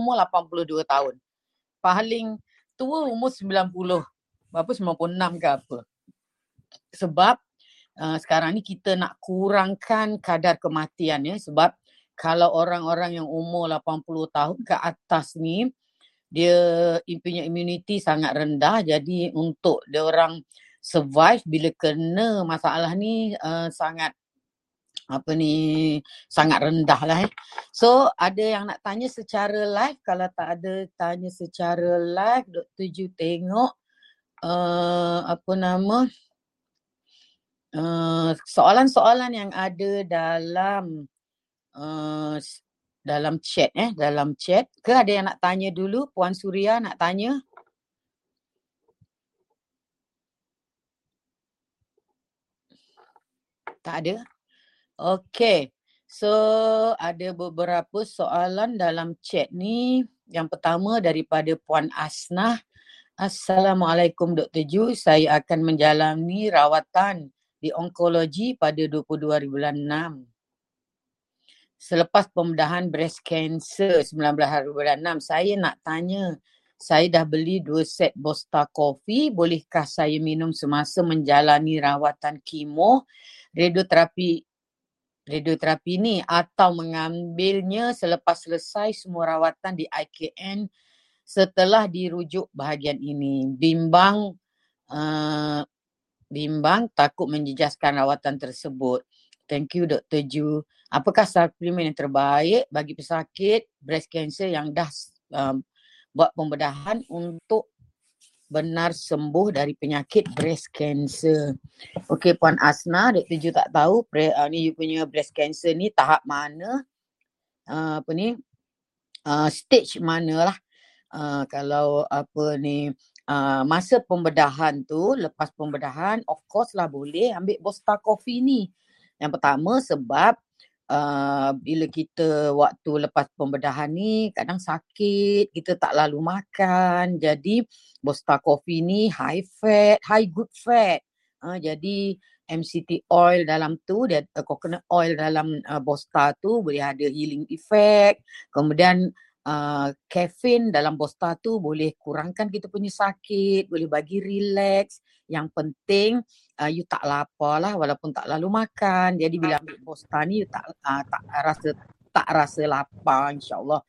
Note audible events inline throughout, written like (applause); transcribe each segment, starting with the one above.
umur 82 tahun. Paling tua umur 90. Berapa 96 ke apa. Sebab uh, sekarang ni kita nak kurangkan kadar kematian ya sebab kalau orang-orang yang umur 80 tahun ke atas ni dia punya immunity sangat rendah jadi untuk dia orang survive bila kena masalah ni uh, sangat apa ni sangat rendah lah eh. So ada yang nak tanya secara live kalau tak ada tanya secara live Dr. Ju tengok uh, apa nama uh, soalan-soalan yang ada dalam uh, dalam chat eh dalam chat ke ada yang nak tanya dulu puan Suria nak tanya tak ada okey. So ada beberapa soalan dalam chat ni. Yang pertama daripada puan Asnah. Assalamualaikum Dr. Ju. Saya akan menjalani rawatan di onkologi pada 22 bulan 6 selepas pembedahan breast cancer 19 hari bulan 6 saya nak tanya saya dah beli dua set Bosta Coffee. Bolehkah saya minum semasa menjalani rawatan kemo radioterapi radioterapi ni atau mengambilnya selepas selesai semua rawatan di IKN setelah dirujuk bahagian ini bimbang uh, bimbang takut menjejaskan rawatan tersebut thank you Dr. Ju apakah suplemen yang terbaik bagi pesakit breast cancer yang dah um, buat pembedahan untuk benar sembuh dari penyakit breast cancer. Okey Puan Asna, Dr. Ju tak tahu pre, uh, ni you punya breast cancer ni tahap mana uh, apa ni uh, stage mana lah. Uh, kalau apa ni uh, masa pembedahan tu lepas pembedahan of course lah boleh ambil Bosta Coffee ni. Yang pertama sebab uh, bila kita waktu lepas pembedahan ni kadang sakit, kita tak lalu makan. Jadi Bosta Coffee ni high fat, high good fat. Uh, jadi MCT oil dalam tu, dia uh, coconut oil dalam uh, Bosta tu boleh ada healing effect. Kemudian uh, caffeine dalam Bosta tu boleh kurangkan kita punya sakit, boleh bagi relax. Yang penting uh, you tak lapar lah walaupun tak lalu makan. Jadi bila ambil Bosta ni you tak uh, tak rasa tak rasa lapar insyaAllah.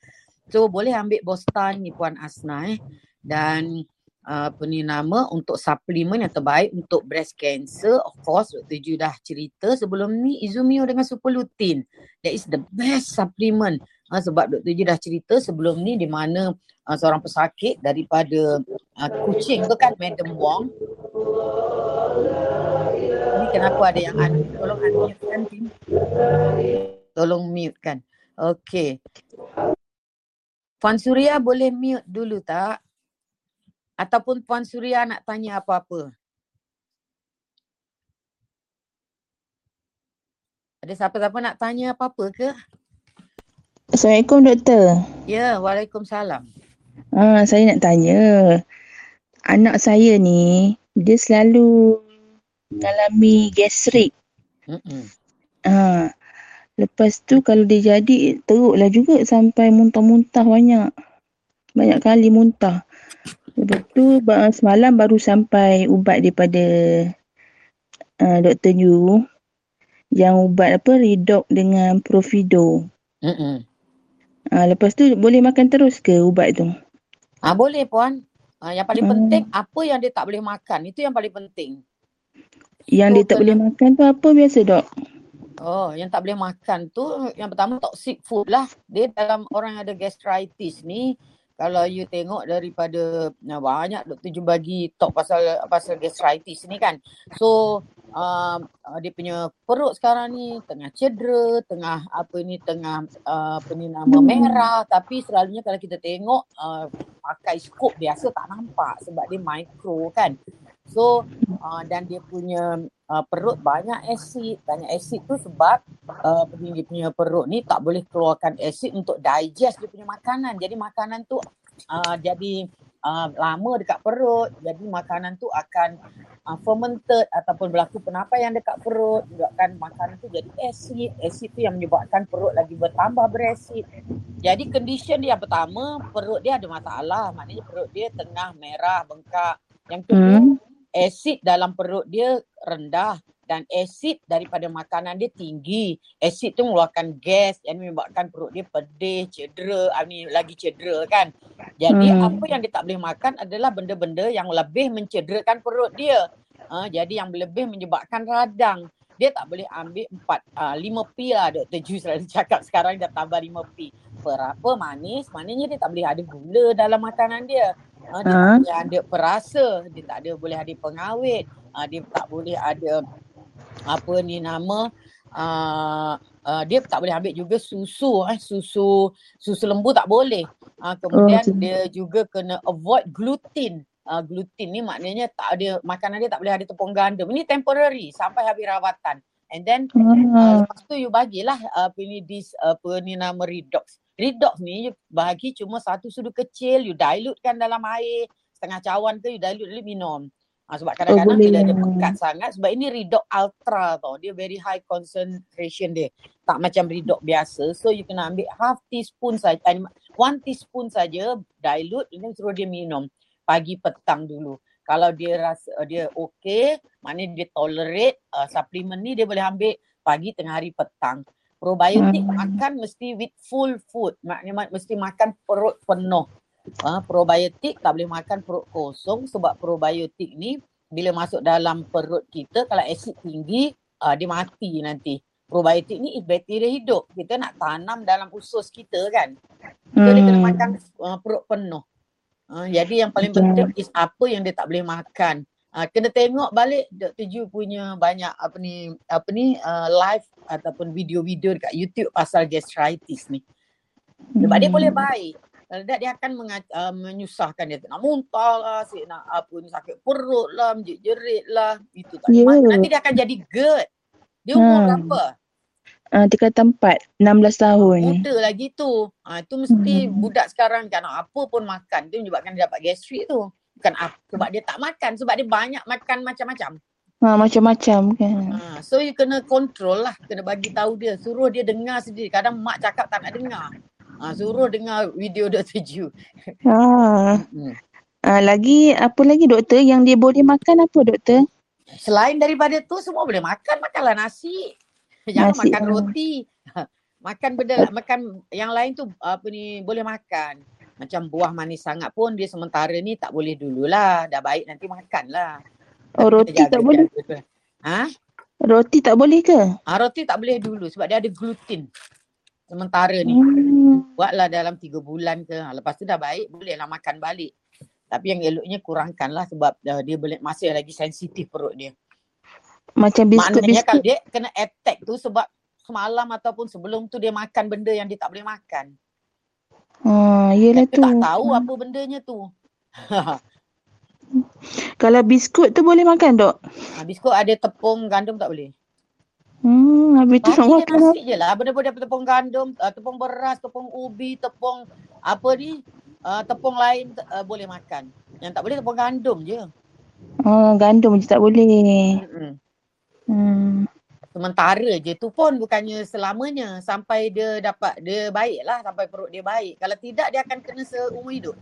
So boleh ambil Bosta ni Puan Asna eh. Dan uh, apa ni nama untuk suplemen yang terbaik untuk breast cancer. Of course Dr. Ju dah cerita sebelum ni Izumio dengan super lutein. That is the best supplement. Uh, sebab Dr. Ju dah cerita sebelum ni di mana uh, seorang pesakit daripada uh, kucing tu kan Madam Wong ini kenapa ada yang un- tolong unmute kan Tim? Tolong mute kan. Okey. Puan Suria boleh mute dulu tak? Ataupun Puan Suria nak tanya apa-apa? Ada siapa-siapa nak tanya apa-apa ke? Assalamualaikum doktor. Ya, Waalaikumsalam. Ah, saya nak tanya. Anak saya ni dia selalu mengalami gastrik. Mm-mm. Ha. Lepas tu kalau dia jadi teruklah juga sampai muntah-muntah banyak. Banyak kali muntah. Lepas tu semalam baru sampai ubat daripada uh, Dr. Yu. Yang ubat apa Redox dengan Profido. Mm-mm. Ha, lepas tu boleh makan terus ke ubat tu? Ah boleh puan. Ah, yang paling Hmm. penting apa yang dia tak boleh makan. Itu yang paling penting. Yang So, dia tak kena- boleh makan tu apa biasa dok? Oh, yang tak boleh makan tu yang pertama toxic food lah. Dia dalam orang yang ada gastritis ni kalau you tengok daripada nah, banyak doktor Ju bagi talk pasal pasal gastritis ni kan. So um, uh, dia punya perut sekarang ni tengah cedera, tengah apa ni tengah uh, apa ni nama merah tapi selalunya kalau kita tengok uh, pakai skop biasa tak nampak sebab dia mikro kan. So uh, dan dia punya uh, perut banyak asid. Banyak asid tu sebab uh, dia punya perut ni tak boleh keluarkan asid untuk digest dia punya makanan. Jadi makanan tu uh, jadi uh, lama dekat perut. Jadi makanan tu akan uh, fermented ataupun berlaku penapaian dekat perut. Juga kan makanan tu jadi asid. Asid tu yang menyebabkan perut lagi bertambah berasid. Jadi condition dia yang pertama, perut dia ada masalah. Maknanya perut dia tengah merah, bengkak. Yang kedua, hmm. Asid dalam perut dia rendah dan asid daripada makanan dia tinggi. Asid tu mengeluarkan gas yang menyebabkan perut dia pedih, cedera, ah, ni lagi cedera kan. Jadi hmm. apa yang dia tak boleh makan adalah benda-benda yang lebih mencederakan perut dia. Ha, jadi yang lebih menyebabkan radang. Dia tak boleh ambil empat, uh, lima P lah Dr. Ju selalu (laughs) cakap sekarang dah tambah lima P. Berapa manis, maknanya dia tak boleh ada gula dalam makanan dia. Uh, dia uh. tak boleh ada perasa, dia tak ada boleh ada pengawet, uh, dia tak boleh ada apa ni nama uh, uh, dia tak boleh ambil juga susu eh susu susu lembu tak boleh. Uh, kemudian oh, dia juga kena avoid gluten. Uh, gluten ni maknanya tak ada makanan dia tak boleh ada tepung gandum. Ini temporary sampai habis rawatan. And then uh, lepas tu you bagilah uh, apa ni this apa ni nama redox redox ni you bagi cuma satu sudu kecil you dilute kan dalam air setengah cawan tu you dilute dulu minum Ha, sebab kadang-kadang oh, tidak ada pekat sangat sebab ini redox ultra tau. Dia very high concentration dia. Tak macam redox biasa. So you kena ambil half teaspoon saja, one teaspoon saja dilute dan suruh dia minum pagi petang dulu. Kalau dia rasa uh, dia okey, maknanya dia tolerate uh, suplemen ni dia boleh ambil pagi tengah hari petang. Probiotik hmm. makan mesti with full food. Maknanya mesti makan perut penuh. Uh, probiotik tak boleh makan perut kosong sebab probiotik ni bila masuk dalam perut kita kalau asid tinggi uh, dia mati nanti. Probiotik ni is bakteria hidup. Kita nak tanam dalam usus kita kan. Kita hmm. kena makan uh, perut penuh. Uh, jadi yang paling penting is apa yang dia tak boleh makan. Uh, kena tengok balik Dr. Ju punya banyak apa ni apa ni uh, live ataupun video-video dekat YouTube pasal gastritis ni. Sebab hmm. dia boleh baik. Kalau tak dia akan menga- uh, menyusahkan dia nak muntah lah, si nak apa ni sakit perut lah, menjerit lah. Itu tak yeah. Nanti dia akan jadi GERD. Dia umur hmm. berapa? Uh, dia kata empat, 16 tahun. Muda lagi tu. Uh, itu mesti hmm. budak sekarang kan apa pun makan. Itu menyebabkan dia dapat gastrik tu. Bukan apa, sebab dia tak makan. Sebab dia banyak makan macam-macam. Ha, macam-macam kan. Ha, so you kena control lah. Kena bagi tahu dia. Suruh dia dengar sendiri. Kadang mak cakap tak nak dengar. Ha, suruh dengar video Dr. Ju. Ha. Hmm. Ha, lagi apa lagi doktor yang dia boleh makan apa doktor? Selain daripada tu semua boleh makan. Makanlah nasi. Jangan nasi, makan roti. (laughs) makan benda makan yang lain tu apa ni boleh makan. Macam buah manis sangat pun dia sementara ni tak boleh dululah. Dah baik nanti makanlah. Oh roti tak boleh? Ha? Roti tak boleh ke? Ha, roti tak boleh dulu sebab dia ada gluten sementara ni. Hmm. Buatlah dalam tiga bulan ke. Ha, lepas tu dah baik, bolehlah makan balik. Tapi yang eloknya kurangkanlah sebab uh, dia boleh masih lagi sensitif perut dia. Macam biskut Maknanya kalau dia kena attack tu sebab semalam ataupun sebelum tu dia makan benda yang dia tak boleh makan. Ha, yelah tu. tak tahu apa bendanya tu. (laughs) kalau biskut tu boleh makan dok? Ha, biskut ada tepung gandum tak boleh? Hmm, habis tu nak makan apa? je lah. Benda-benda tepung gandum, uh, tepung beras, tepung ubi, tepung apa ni, uh, tepung lain uh, boleh makan. Yang tak boleh tepung gandum je. Oh, gandum je tak boleh. Hmm. hmm. Sementara je tu pun bukannya selamanya sampai dia dapat dia baik lah sampai perut dia baik. Kalau tidak dia akan kena seumur hidup.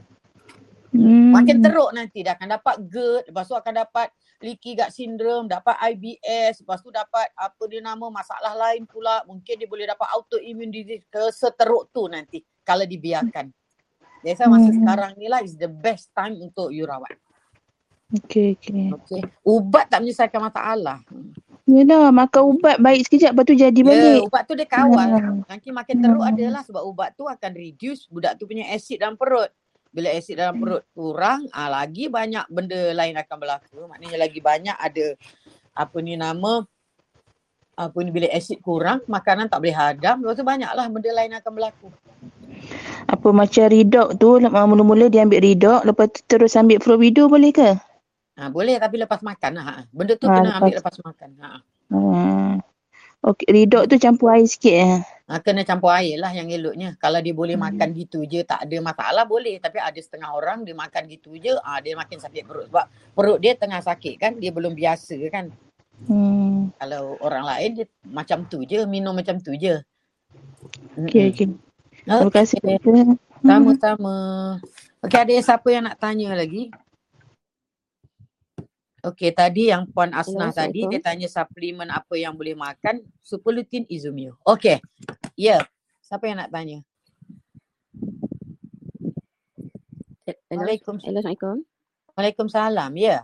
Hmm. Makin teruk nanti dia akan dapat GERD, lepas tu akan dapat leaky gut syndrome, dapat IBS, lepas tu dapat apa dia nama masalah lain pula, mungkin dia boleh dapat autoimmune disease ke seteruk tu nanti kalau dibiarkan. Saya masa hmm. sekarang ni lah is the best time untuk you rawat. Okay, okay. okay. Ubat tak menyelesaikan masalah. Yalah, makan ubat baik sekejap lepas tu jadi yeah, balik. ubat tu dia kawal. Hmm. Nanti makin teruk hmm. adalah sebab ubat tu akan reduce budak tu punya asid dalam perut bila asid dalam perut kurang ah lagi banyak benda lain akan berlaku maknanya lagi banyak ada apa ni nama apa ni bila asid kurang makanan tak boleh hadam lepas tu banyaklah benda lain akan berlaku apa macam redox tu mula-mula dia ambil redox lepas tu terus ambil provido boleh ke ha, boleh tapi lepas makan lah. Ha. benda tu ha, kena lepas. ambil lepas makan ha. Hmm. Okey, redox tu campur air sikit eh. Ha, kena campur air lah yang eloknya. Kalau dia boleh Hmm. makan gitu je tak ada masalah boleh. Tapi ada setengah orang dia makan gitu je ah dia makin sakit perut. Sebab perut dia tengah sakit kan. Dia belum biasa kan. Hmm. Kalau orang lain dia macam tu je. Minum macam tu je. Okey, okey. Oh, Terima kasih. Sama-sama. Okey ada siapa yang nak tanya lagi? Okey tadi yang Puan Asnah tadi dia tanya suplemen apa yang boleh makan. Superlutin Izumio. Okey. Ya. Yeah. Siapa yang nak tanya? Hello, Assalamualaikum. Waalaikumsalam. Ya.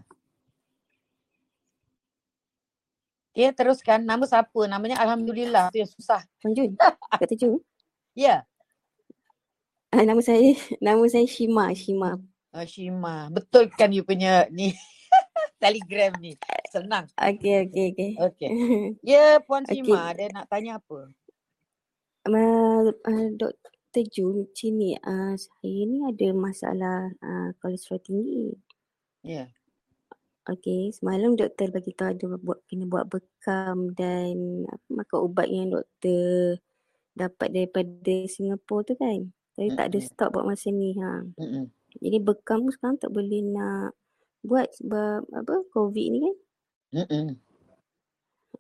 Ya teruskan. Nama siapa? Namanya Alhamdulillah. Tu yang susah. Puan Jun, (laughs) Kata Jun. Ya. Ah, nama saya, (laughs) nama saya Shima, Shima. Oh, Shima. Betul kan you punya ni telegram ni? Senang. Okey, okey, okey. Okey. (laughs) Ya Puan Okey. Shima ada nak tanya apa? Ma, uh, Dr. Jun, macam ni, uh, saya ni ada masalah uh, kolesterol tinggi. Ya. Okey, semalam doktor bagi tahu ada buat kena buat bekam dan apa, makan ubat yang doktor dapat daripada Singapura tu kan. Tapi tak ada stok buat masa ni. Ha. Mm-mm. Jadi bekam tu sekarang tak boleh nak buat sebab apa COVID ni kan. Mm-mm.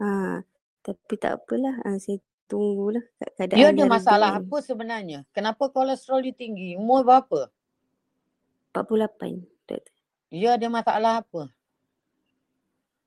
Ha, tapi tak apalah. Ha, saya tunggulah ke- keadaan You ada masalah kan. apa sebenarnya? Kenapa kolesterol you tinggi? Umur berapa? 48 doktor. You ada masalah apa?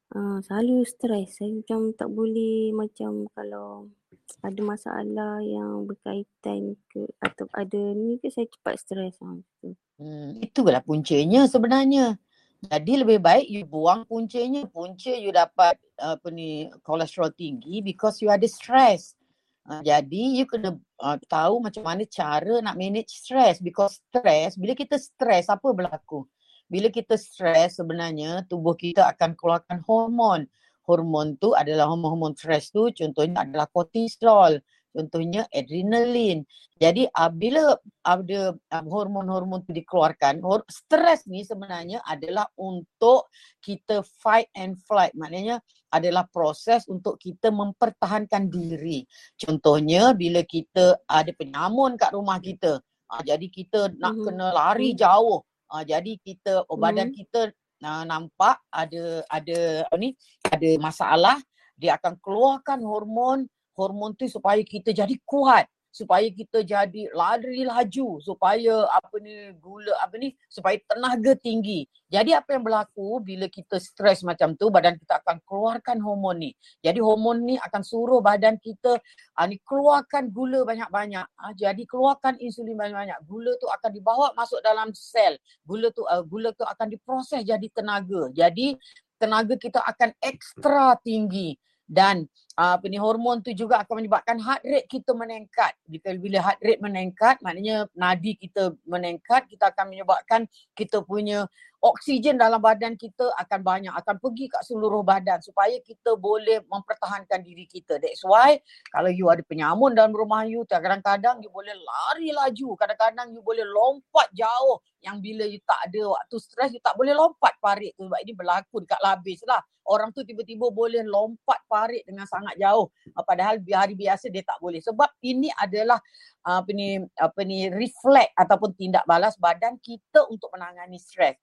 Ha, selalu stres. Saya macam tak boleh macam kalau ada masalah yang berkaitan ke atau ada ni ke saya cepat stres. Ha, gitu. Hmm, itulah puncanya sebenarnya. Jadi lebih baik you buang puncanya. Punca you dapat apa ni kolesterol tinggi because you ada stress. Uh, jadi you kena uh, tahu macam mana cara nak manage stress because stress bila kita stress apa berlaku? Bila kita stress sebenarnya tubuh kita akan keluarkan hormon. Hormon tu adalah hormon-hormon stress tu contohnya adalah kortisol, contohnya adrenalin. Jadi uh, bila ada um, hormon-hormon tu dikeluarkan, hor- stres ni sebenarnya adalah untuk kita fight and flight. Maknanya adalah proses untuk kita mempertahankan diri. Contohnya bila kita ada penyamun kat rumah kita, uh, jadi kita nak Mhm. kena lari Mhm. jauh. Uh, jadi kita oh, badan Mhm. kita uh, nampak ada ada apa ni ada masalah, dia akan keluarkan hormon hormon tu supaya kita jadi kuat supaya kita jadi lari laju supaya apa ni gula apa ni supaya tenaga tinggi. Jadi apa yang berlaku bila kita stres macam tu badan kita akan keluarkan hormon ni. Jadi hormon ni akan suruh badan kita ah, ni keluarkan gula banyak-banyak. Ah, jadi keluarkan insulin banyak-banyak. Gula tu akan dibawa masuk dalam sel. Gula tu ah, gula tu akan diproses jadi tenaga. Jadi tenaga kita akan ekstra tinggi dan uh, apa ni hormon tu juga akan menyebabkan heart rate kita meningkat. Bila bila heart rate meningkat maknanya nadi kita meningkat, kita akan menyebabkan kita punya oksigen dalam badan kita akan banyak, akan pergi kat seluruh badan supaya kita boleh mempertahankan diri kita. That's why kalau you ada penyamun dalam rumah you, kadang-kadang you boleh lari laju, kadang-kadang you boleh lompat jauh yang bila you tak ada waktu stres you tak boleh lompat parit tu sebab ini berlaku dekat labis lah. Orang tu tiba-tiba boleh lompat parit dengan sangat jauh uh, padahal hari biasa dia tak boleh sebab ini adalah uh, apa ni apa ni reflect ataupun tindak balas badan kita untuk menangani stres.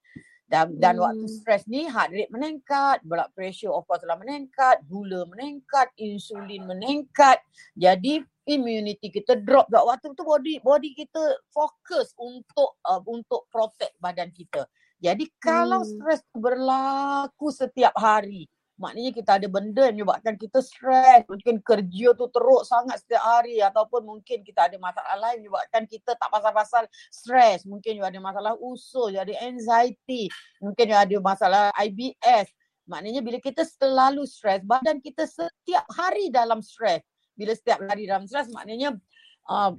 Dan, dan hmm. waktu stres ni heart rate meningkat, blood pressure of course lah meningkat, gula meningkat, insulin meningkat. Jadi immunity kita drop sebab waktu tu body body kita fokus untuk uh, untuk protect badan kita. Jadi kalau Hmm. stres berlaku setiap hari, maknanya kita ada benda yang menyebabkan kita stres, mungkin kerja tu teruk sangat setiap hari ataupun mungkin kita ada masalah lain menyebabkan kita tak pasal-pasal stres, mungkin you ada masalah usus, you ada anxiety, mungkin you ada masalah IBS. Maknanya bila kita selalu stres, badan kita setiap hari dalam stres. Bila setiap hari dalam stres maknanya uh,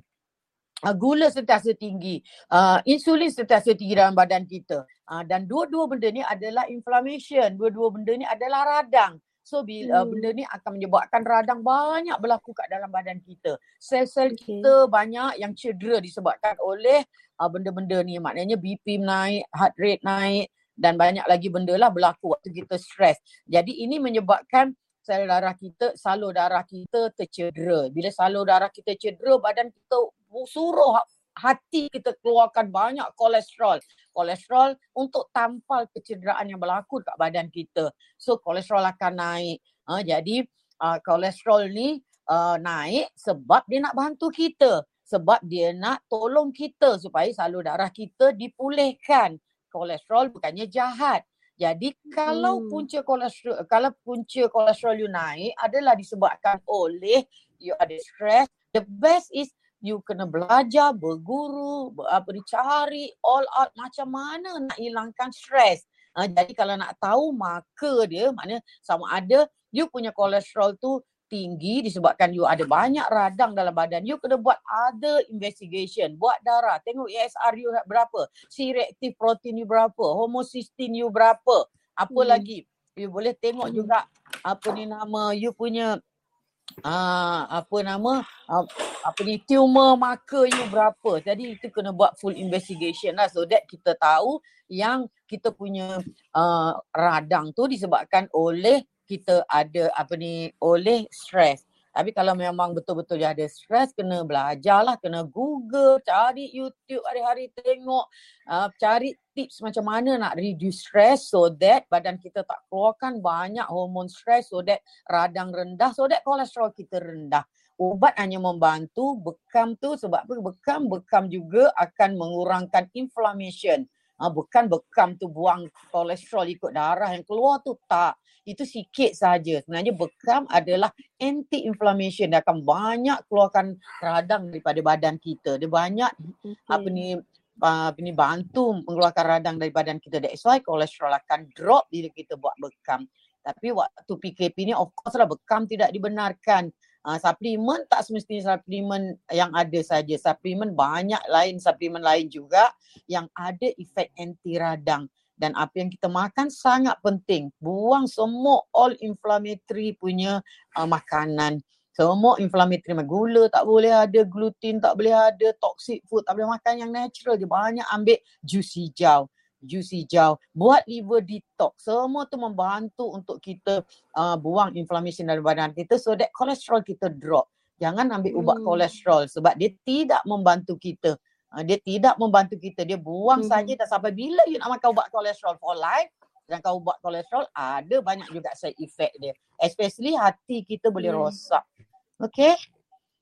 uh, gula sentiasa tinggi, uh, insulin sentiasa tinggi dalam badan kita. Uh, dan dua-dua benda ni adalah inflammation, dua-dua benda ni adalah radang. So bila uh, Hmm. benda ni akan menyebabkan radang banyak berlaku kat dalam badan kita. Sel-sel Okey. kita banyak yang cedera disebabkan oleh uh, benda-benda ni. Maknanya BP naik, heart rate naik dan banyak lagi benda lah berlaku waktu kita stres. Jadi ini menyebabkan sel darah kita, salur darah kita tercedera. Bila salur darah kita cedera, badan kita suruh hati kita keluarkan banyak kolesterol. Kolesterol untuk tampal kecederaan yang berlaku kat badan kita. So kolesterol akan naik. Uh, jadi uh, kolesterol ni uh, naik sebab dia nak bantu kita. Sebab dia nak tolong kita supaya salur darah kita dipulihkan. Kolesterol bukannya jahat. Jadi kalau hmm. punca kolesterol kalau punca kolesterol you naik adalah disebabkan oleh you ada stress, the best is you kena belajar, berguru, ber, apa dicari all out macam mana nak hilangkan stress. Uh, jadi kalau nak tahu maka dia maknanya sama ada you punya kolesterol tu tinggi disebabkan you ada banyak radang dalam badan. You kena buat other investigation. Buat darah. Tengok ESR you berapa. C-reactive protein you berapa. Homocysteine you berapa. Apa hmm. lagi. You boleh tengok hmm. juga apa ni nama you punya uh, apa nama uh, apa ni tumor marker you berapa. Jadi itu kena buat full investigation lah so that kita tahu yang kita punya uh, radang tu disebabkan oleh kita ada apa ni oleh stres. Tapi kalau memang betul-betul dia ada stres, kena belajarlah, kena google, cari YouTube hari-hari tengok, uh, cari tips macam mana nak reduce stress so that badan kita tak keluarkan banyak hormon stres so that radang rendah, so that kolesterol kita rendah. Ubat hanya membantu bekam tu sebab apa? Bekam, bekam juga akan mengurangkan inflammation. Uh, bukan bekam tu buang kolesterol ikut darah yang keluar tu tak itu sikit saja. Sebenarnya bekam adalah anti-inflammation. Dia akan banyak keluarkan radang daripada badan kita. Dia banyak okay. apa ni apa ni bantu mengeluarkan radang dari badan kita. That's why kolesterol akan drop bila kita buat bekam. Tapi waktu PKP ni of course lah bekam tidak dibenarkan. Uh, suplemen tak semestinya suplemen yang ada saja. Suplemen banyak lain, suplemen lain juga yang ada efek anti radang dan apa yang kita makan sangat penting. Buang semua all inflammatory punya uh, makanan. Semua inflammatory gula tak boleh ada, gluten tak boleh ada, toxic food tak boleh makan yang natural je. Banyak ambil jus hijau. Jus hijau. Buat liver detox. Semua tu membantu untuk kita uh, buang inflammation dalam badan kita so that kolesterol kita drop. Jangan ambil ubat hmm. kolesterol sebab dia tidak membantu kita dia tidak membantu kita dia buang hmm. saja dan sampai bila you nak makan ubat kolesterol for life dan kau ubat kolesterol ada banyak juga side effect dia especially hati kita boleh hmm. rosak okey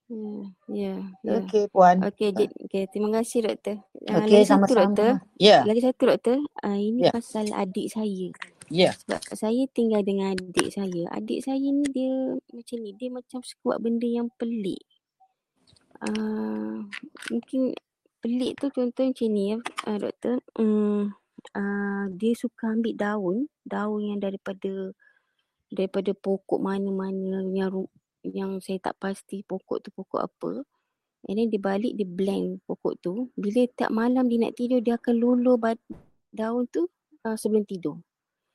Hmm, ya. Yeah, Okey puan. Okey, okay, terima kasih doktor. Uh, Okey, sama-sama. Doktor. Ya. Yeah. Lagi satu doktor, uh, ini yeah. pasal adik saya. Ya. Yeah. Sebab saya tinggal dengan adik saya. Adik saya ni dia macam ni, dia macam suka buat benda yang pelik. Uh, mungkin pelik tu contoh macam ni ya uh, doktor. Um, uh, dia suka ambil daun, daun yang daripada daripada pokok mana-mana yang yang saya tak pasti pokok tu pokok apa. And then dia balik dia blend pokok tu. Bila tak malam dia nak tidur dia akan luluh daun tu uh, sebelum tidur.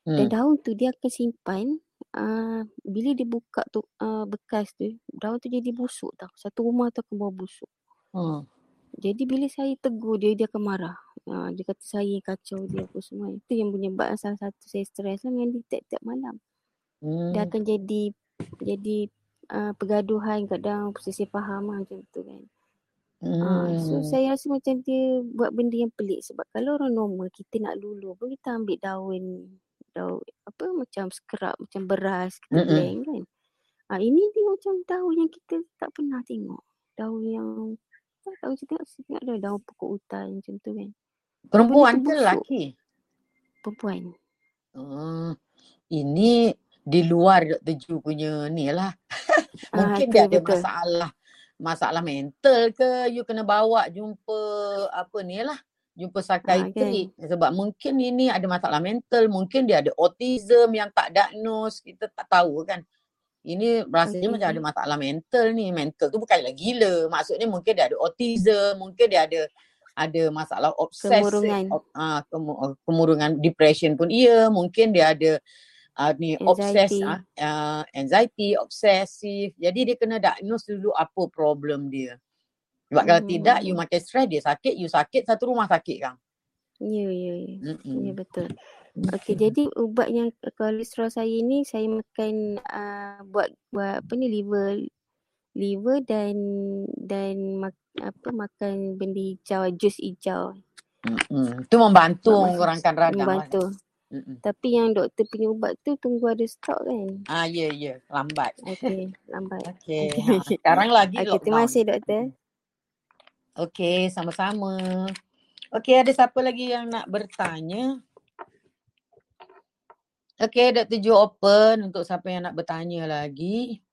Hmm. Dan daun tu dia akan simpan uh, bila dia buka tu uh, bekas tu daun tu jadi busuk tau. Satu rumah tu akan bawa busuk. Hmm. Jadi bila saya tegur dia, dia akan marah. Ha, dia kata saya yang kacau dia apa semua. Itu yang menyebabkan salah satu saya stres lah dengan dia tiap-tiap malam. Hmm. Dia akan jadi jadi uh, pergaduhan kadang sisi faham lah macam tu kan. Hmm. Uh, so saya rasa macam dia buat benda yang pelik sebab kalau orang normal kita nak lulu pun kita ambil daun daun apa macam scrub macam beras kita Mm-mm. blend kan. Uh, ini dia macam daun yang kita tak pernah tengok. Daun yang tak tahu saya tengok, tengok ada daun pokok hutan macam tu kan. Perempuan ke lelaki? Perempuan. Hmm, ini di luar Dr. Ju punya ni lah. (laughs) Mungkin ah, dia ada betul. masalah. Masalah mental ke you kena bawa jumpa apa ni lah. Jumpa psychiatric. Ah, okay. Sebab mungkin ini ada masalah mental. Mungkin dia ada autism yang tak diagnose. Kita tak tahu kan. Ini rasanya okay. macam ada masalah mental ni. Mental tu bukanlah gila. Maksudnya mungkin dia ada autism, mungkin dia ada ada masalah obses, kemurungan. Uh, kemurungan depression pun iya, mungkin dia ada uh, ni obses uh, uh, anxiety, obsesif. Jadi dia kena diagnose dulu apa problem dia. Sebab hmm. kalau tidak you makin stress dia sakit, you sakit satu rumah sakit kan. Ya, ya, ya. Ya, betul. Okey, jadi ubat yang kolesterol saya ni saya makan uh, buat buat apa ni liver liver dan dan mak, apa makan benda hijau, jus hijau. Mm-mm. Itu membantu mengurangkan radang lah. membantu. Mm-mm. Tapi yang doktor punya ubat tu tunggu ada stok kan? Ah, ya, ya. Lambat. Okey, lambat. Okey. Ha, okey. sekarang lagi terima lockdown. kasih doktor. Okey, sama-sama. Okey, ada siapa lagi yang nak bertanya? Okey, Dr. Jo open untuk siapa yang nak bertanya lagi.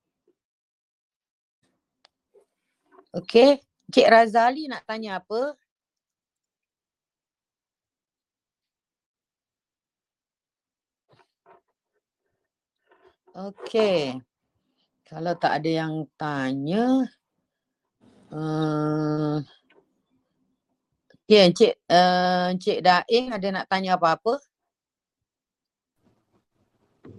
Okey, Cik Razali nak tanya apa? Okey. Kalau tak ada yang tanya, uh, okay, Encik, uh, Encik Daing ada nak tanya apa-apa?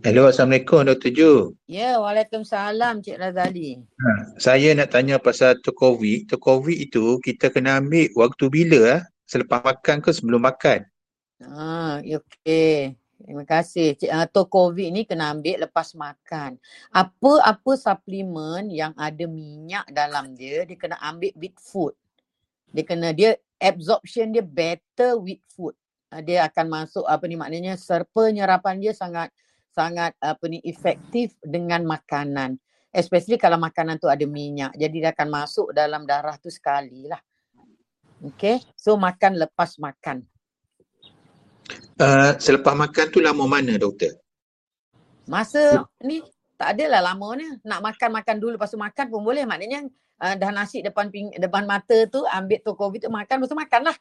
Hello, Assalamualaikum Dr. Ju. Ya, Waalaikumsalam Cik Razali. Ha, saya nak tanya pasal tu COVID. Tu itu kita kena ambil waktu bila ah? Selepas makan ke sebelum makan? Ah, okey. Terima kasih. Cik, uh, COVID ni kena ambil lepas makan. Apa-apa suplemen yang ada minyak dalam dia, dia kena ambil with food. Dia kena, dia absorption dia better with food. Uh, dia akan masuk apa ni maknanya penyerapan dia sangat sangat apa ni efektif dengan makanan. Especially kalau makanan tu ada minyak. Jadi dia akan masuk dalam darah tu sekali lah. Okay. So makan lepas makan. Uh, selepas makan tu lama mana doktor? Masa ni tak adalah lama ni. Nak makan-makan dulu lepas tu makan pun boleh. Maknanya uh, dah nasi depan ping, depan mata tu ambil tu COVID tu makan lepas tu makan lah.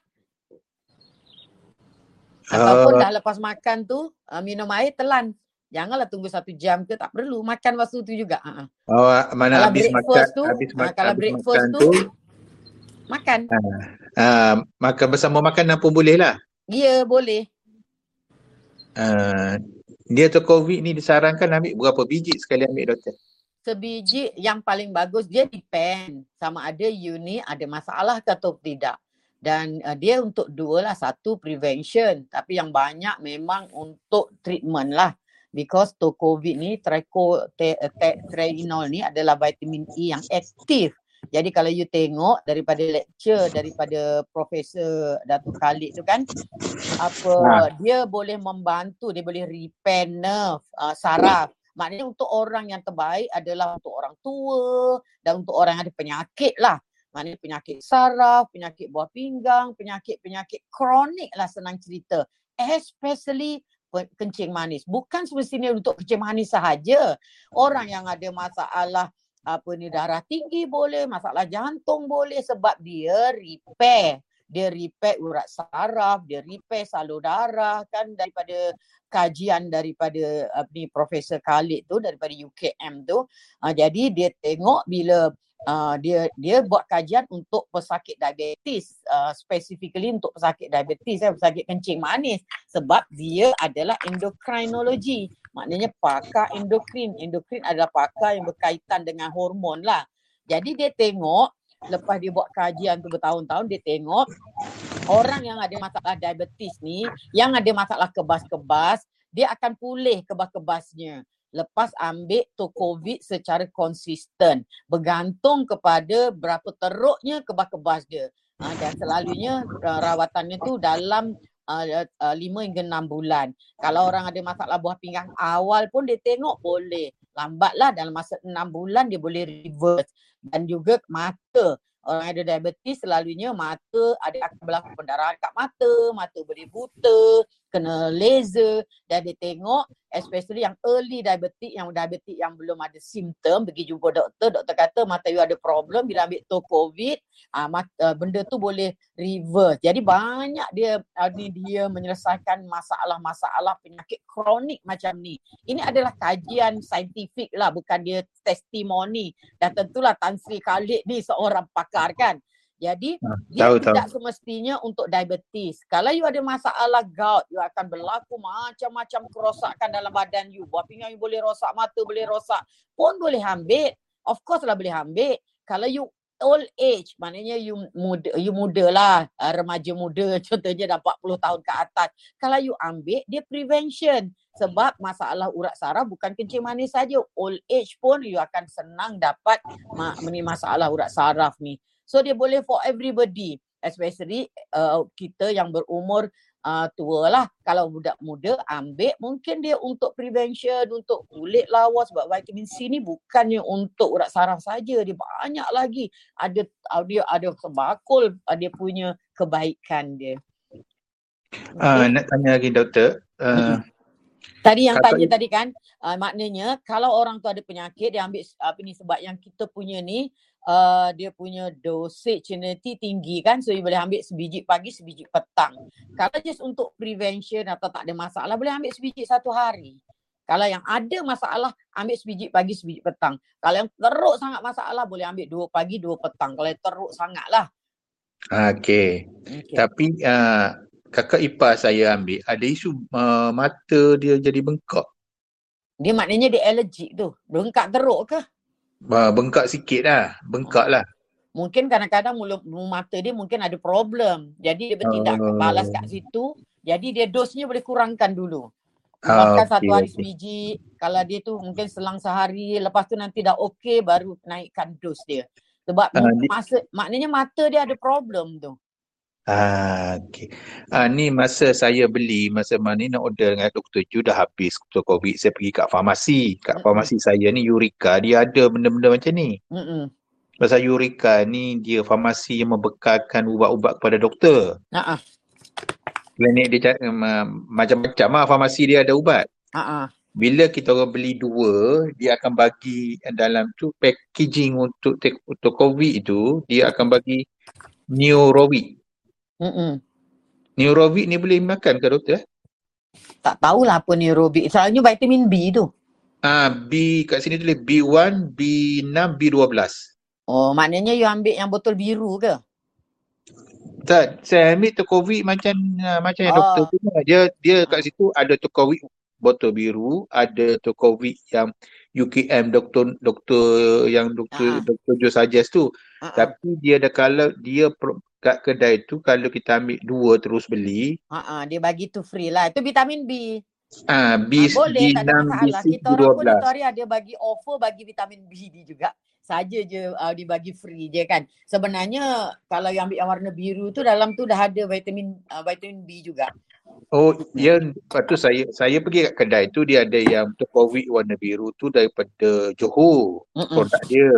Ataupun Uh, dah lepas makan tu uh, minum air telan. Janganlah tunggu satu jam ke tak perlu. Makan waktu tu juga. Uh-huh. oh, mana Kalau habis makan, tu, habis makan, kalau habis breakfast makan tu, tu, Makan. uh, makan bersama makanan pun boleh lah. Ya boleh. Uh, dia tu COVID ni disarankan ambil berapa biji sekali ambil doktor? Sebiji yang paling bagus dia depend sama ada you ni ada masalah ke atau tidak. Dan uh, dia untuk dua lah. Satu prevention. Tapi yang banyak memang untuk treatment lah. Because to COVID ni trico te, te, treinol ni adalah vitamin E yang aktif. Jadi kalau you tengok daripada lecture daripada Profesor Datuk Khalid tu kan apa Ha. dia boleh membantu dia boleh repair nerve uh, saraf maknanya untuk orang yang terbaik adalah untuk orang tua dan untuk orang yang ada penyakit lah maknanya penyakit saraf penyakit buah pinggang penyakit-penyakit kronik lah senang cerita especially pe- kencing manis. Bukan semestinya untuk kencing manis sahaja. Orang yang ada masalah apa ni darah tinggi boleh masalah jantung boleh sebab dia repair. Dia repair urat saraf, dia repair salur darah kan daripada kajian daripada apa ni Profesor Khalid tu daripada UKM tu. Uh, jadi dia tengok bila uh, dia dia buat kajian untuk pesakit diabetes, uh, specifically untuk pesakit diabetes, eh, pesakit kencing manis sebab dia adalah endocrinology. Maknanya pakar endokrin. Endokrin adalah pakar yang berkaitan dengan hormon lah. Jadi dia tengok lepas dia buat kajian tu bertahun-tahun dia tengok orang yang ada masalah diabetes ni yang ada masalah kebas-kebas dia akan pulih kebas-kebasnya lepas ambil tu COVID secara konsisten. Bergantung kepada berapa teruknya kebas-kebas dia. Ha, dan selalunya uh, rawatannya tu dalam uh, uh, 5 hingga 6 bulan. Kalau orang ada masalah buah pinggang awal pun dia tengok boleh. Lambatlah dalam masa 6 bulan dia boleh reverse. Dan juga mata. Orang ada diabetes selalunya mata ada akan berlaku pendarahan kat mata, mata boleh buta, kena laser dan dia tengok especially yang early diabetic, yang diabetic yang belum ada simptom pergi jumpa doktor, doktor kata mata you ada problem bila ambil tu COVID, mat, uh, benda tu boleh reverse. Jadi banyak dia uh, ni dia menyelesaikan masalah-masalah penyakit kronik macam ni. Ini adalah kajian saintifik lah bukan dia testimoni dan tentulah Tan Sri Khalid ni seorang pakar kan. Jadi Ha, dia tahu, tahu. tidak semestinya untuk diabetes. Kalau you ada masalah gout, you akan berlaku macam-macam kerosakan dalam badan you. Buah pinggang you boleh rosak, mata boleh rosak. Pun boleh ambil. Of course lah boleh ambil. Kalau you old age maknanya you muda you muda lah uh, remaja muda (laughs) contohnya dah 40 tahun ke atas kalau you ambil dia prevention sebab masalah urat saraf bukan kencing manis saja old age pun you akan senang dapat ma- masalah urat saraf ni so dia boleh for everybody especially uh, kita yang berumur uh, tua lah. Kalau budak muda ambil mungkin dia untuk prevention, untuk kulit lawa sebab vitamin C ni bukannya untuk urat saraf saja. Dia banyak lagi. Ada dia ada sebakul uh, dia punya kebaikan dia. Uh, nak tanya lagi doktor. Uh, Tadi yang tanya tadi kan uh, maknanya kalau orang tu ada penyakit dia ambil apa ni sebab yang kita punya ni uh, dia punya dosage nanti tinggi kan so you boleh ambil sebiji pagi sebiji petang. Kalau just untuk prevention atau tak ada masalah boleh ambil sebiji satu hari. Kalau yang ada masalah ambil sebiji pagi sebiji petang. Kalau yang teruk sangat masalah boleh ambil dua pagi dua petang. Kalau yang teruk sangat lah. Okey. Okay. Tapi uh, kakak ipar saya ambil ada isu uh, mata dia jadi bengkak. Dia maknanya dia allergic tu. Bengkak teruk ke? Uh, bengkak sikit lah. Bengkak lah. mungkin kadang-kadang mulut mata dia mungkin ada problem. Jadi dia bertindak Oh. balas kat situ. Jadi dia dosnya boleh kurangkan dulu. Ah, Makan satu okey, hari okey. sebiji. Kalau dia tu mungkin selang sehari. Lepas tu nanti dah okey baru naikkan dos dia. Sebab di- masa, maknanya mata dia ada problem tu. Ah, okey. Ah, ni masa saya beli, masa mana ni nak order dengan Dr. Ju dah habis untuk COVID. Saya pergi kat farmasi. Kat farmasi saya ni Eureka, dia ada benda-benda macam ni. Mm-mm. Pasal Eureka ni dia farmasi yang membekalkan ubat-ubat kepada doktor. Ha-ha. Klinik dia um, uh, macam-macam lah farmasi dia ada ubat. Ha-ha. Bila kita orang beli dua, dia akan bagi dalam tu packaging untuk untuk COVID itu, dia akan bagi Neurovic. Mm-mm. Neurovic ni boleh makan ke doktor? Tak tahulah apa neurobic. Selalunya vitamin B tu. Ah, B kat sini tulis B1, B6, B12. Oh, maknanya you ambil yang botol biru ke? Tak, saya ambil tu COVID macam uh, macam yang Oh. doktor tu. Dia dia kat situ ada tu COVID botol biru, ada tu COVID yang UKM doktor doktor yang doktor Ah. doktor Jo suggest tu. Ha-ha. Tapi dia ada kalau dia kat kedai tu kalau kita ambil dua terus beli, Ha-ha. Dia bagi tu free lah. Itu vitamin B. ah B Ah, boleh, tak ada B6, masalah. B6, Kita orang pun B12. itu hari ada bagi offer bagi vitamin B ni juga. Saja je uh, dibagi free je kan. Sebenarnya kalau yang ambil yang warna biru tu dalam tu dah ada vitamin uh, vitamin B juga. Oh, ya, lepas tu saya saya pergi kat kedai tu dia ada yang tu COVID warna biru tu daripada Johor Mm-mm. produk dia.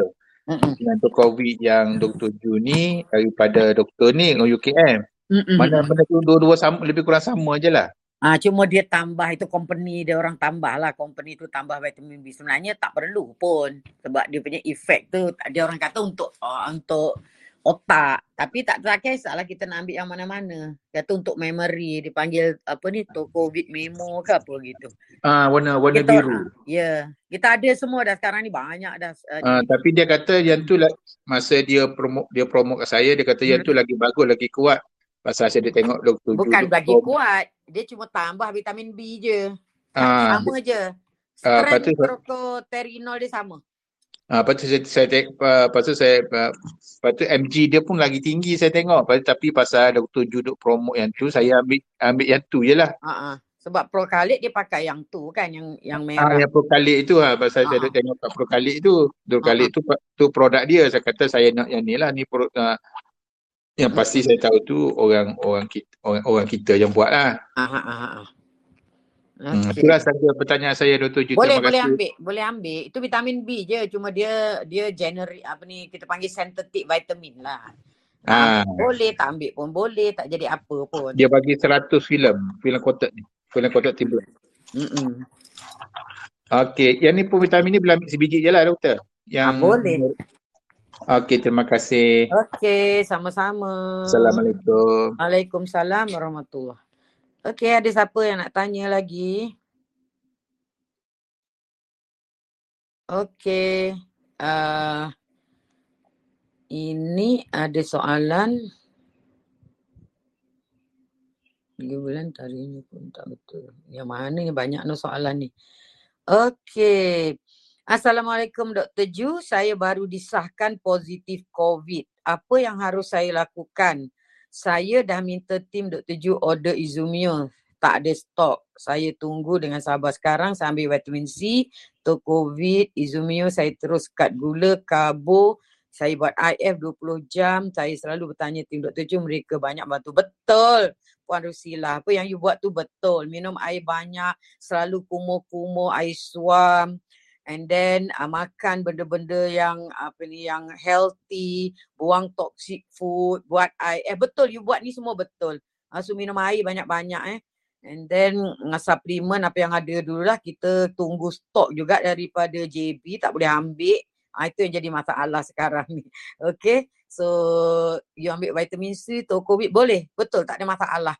Mm-mm. Tu COVID yang Dr. Ju ni daripada doktor ni UKM. Mm-mm. Mana mana tu dua-dua sama lebih kurang sama je lah. Ah cuma dia tambah itu company dia orang tambah lah company tu tambah vitamin B sebenarnya tak perlu pun sebab dia punya efek tu dia orang kata untuk uh, untuk otak. Tapi tak tak kisahlah kita nak ambil yang mana-mana. Kata untuk memory. Dipanggil apa ni tu covid memo ke apa gitu. Ah warna warna kita biru. ah, ya. Kita ada semua dah sekarang ni. Banyak dah uh, Ah, di, tapi dia kata yang tu lah masa dia promo dia promote kat saya dia kata yang tu lagi bagus lagi kuat. Pasal saya dia tengok Dr. Ju bukan bagi promote. kuat. Dia cuma tambah vitamin B je. Ah, sama je. Ah, lepas strength tu procoterinol dia sama Ah, lepas tu saya, saya tengok, uh, lepas tu saya, uh, lepas tu MG dia pun lagi tinggi saya tengok. Lepas tu, tapi pasal Dr. Ju duk promote yang tu, saya ambil ambil yang tu je lah. Uh-uh. Sebab Procalit dia pakai yang tu kan yang yang Ah, merah. yang Procalit itu lah. Pasal saya Ah. duk tengok kat Procalit tu. Procalit tu tu produk dia. Saya kata saya nak yang ni lah. Ni pro, uh, yang pasti saya tahu tu orang orang kita, orang, orang kita yang buat lah. Ah ah ah. Ah. Hmm, itulah saja pertanyaan saya Dr. Ju. Boleh boleh ambil, boleh ambil. Itu vitamin B je, cuma dia dia generic apa ni kita panggil synthetic vitamin lah. Ah, Boleh tak ambil pun boleh, tak jadi apa pun. dia bagi 100 filem, filem kotak ni. Filem kotak timbul. Mm-mm. Okey, yang ni pun vitamin ni boleh ambil sebiji je lah doktor. Yang Ah, boleh. Okey, terima kasih. Okey, sama-sama. Assalamualaikum. Waalaikumsalam warahmatullahi. Okey, ada siapa yang nak tanya lagi? Okey. Uh, ini ada soalan. Tiga bulan tarinya pun tak betul. Yang mana ni banyak no soalan ni. Okey. Assalamualaikum Dr. Ju, saya baru disahkan positif COVID. Apa yang harus saya lakukan? Saya dah minta tim Dr. Ju order Izumio. Tak ada stok. Saya tunggu dengan sabar sekarang saya ambil vitamin C, untuk COVID, Izumio, saya terus cut gula, karbo, saya buat IF 20 jam, saya selalu bertanya tim Dr. Ju, mereka banyak bantu. Betul Puan Rusila, apa yang you buat tu betul. Minum air banyak, selalu kumur-kumur, air suam, and then uh, makan benda-benda yang apa ni yang healthy, buang toxic food, buat air. Eh betul you buat ni semua betul. Uh, so minum air banyak-banyak eh. And then uh, suplemen apa yang ada dulu lah kita tunggu stok juga daripada JB tak boleh ambil. Uh, itu yang jadi masalah (laughs) sekarang ni. Okay. So you ambil vitamin C, to COVID boleh. Betul tak ada masalah.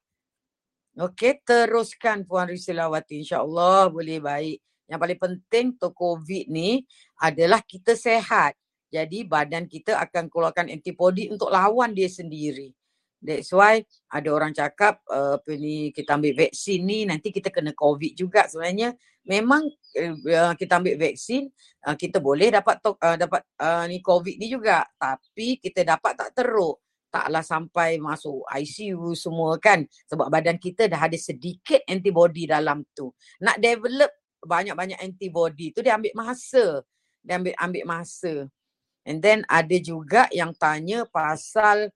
Okay, teruskan Puan Risilawati. InsyaAllah boleh baik. Yang paling penting untuk COVID ni adalah kita sehat. Jadi badan kita akan keluarkan antibody untuk lawan dia sendiri. That's why ada orang cakap uh, kita ambil vaksin ni nanti kita kena COVID juga sebenarnya. Memang uh, kita ambil vaksin uh, kita boleh dapat uh, dapat uh, ni COVID ni juga tapi kita dapat tak teruk. Taklah sampai masuk ICU semua kan sebab badan kita dah ada sedikit antibody dalam tu. Nak develop banyak-banyak antibody tu dia ambil masa. Dia ambil ambil masa. And then ada juga yang tanya pasal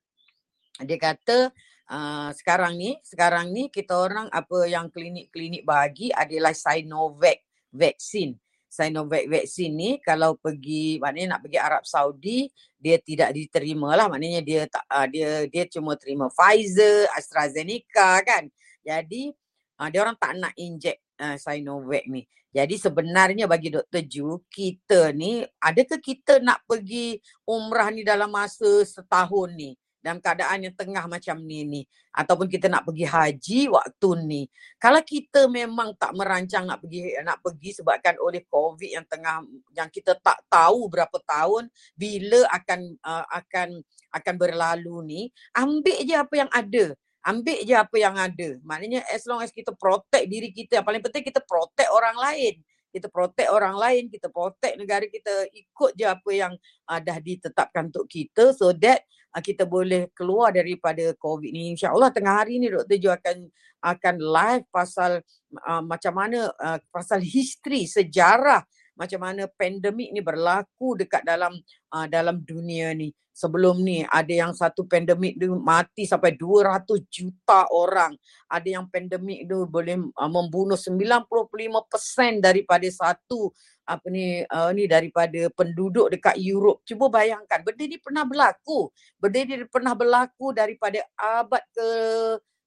dia kata uh, sekarang ni sekarang ni kita orang apa yang klinik-klinik bagi adalah Sinovac vaksin. Sinovac vaksin ni kalau pergi maknanya nak pergi Arab Saudi dia tidak diterima lah maknanya dia tak uh, dia dia cuma terima Pfizer, AstraZeneca kan. Jadi uh, dia orang tak nak inject uh, Sinovac ni. Jadi sebenarnya bagi Dr. Ju, kita ni, adakah kita nak pergi umrah ni dalam masa setahun ni? Dalam keadaan yang tengah macam ni ni. Ataupun kita nak pergi haji waktu ni. Kalau kita memang tak merancang nak pergi nak pergi sebabkan oleh COVID yang tengah yang kita tak tahu berapa tahun bila akan uh, akan akan berlalu ni, ambil je apa yang ada ambil je apa yang ada. Maknanya as long as kita protect diri kita, yang paling penting kita protect orang lain. Kita protect orang lain, kita protect negara kita, ikut je apa yang uh, dah ditetapkan untuk kita so that uh, kita boleh keluar daripada COVID ni. InsyaAllah tengah hari ni Dr. Jo akan akan live pasal uh, macam mana, uh, pasal history, sejarah macam mana pandemik ni berlaku dekat dalam uh, dalam dunia ni. Sebelum ni ada yang satu pandemik tu mati sampai 200 juta orang. Ada yang pandemik tu boleh uh, membunuh 95% daripada satu apa ni uh, ni daripada penduduk dekat Europe. Cuba bayangkan benda ni pernah berlaku. Benda ni pernah berlaku daripada abad ke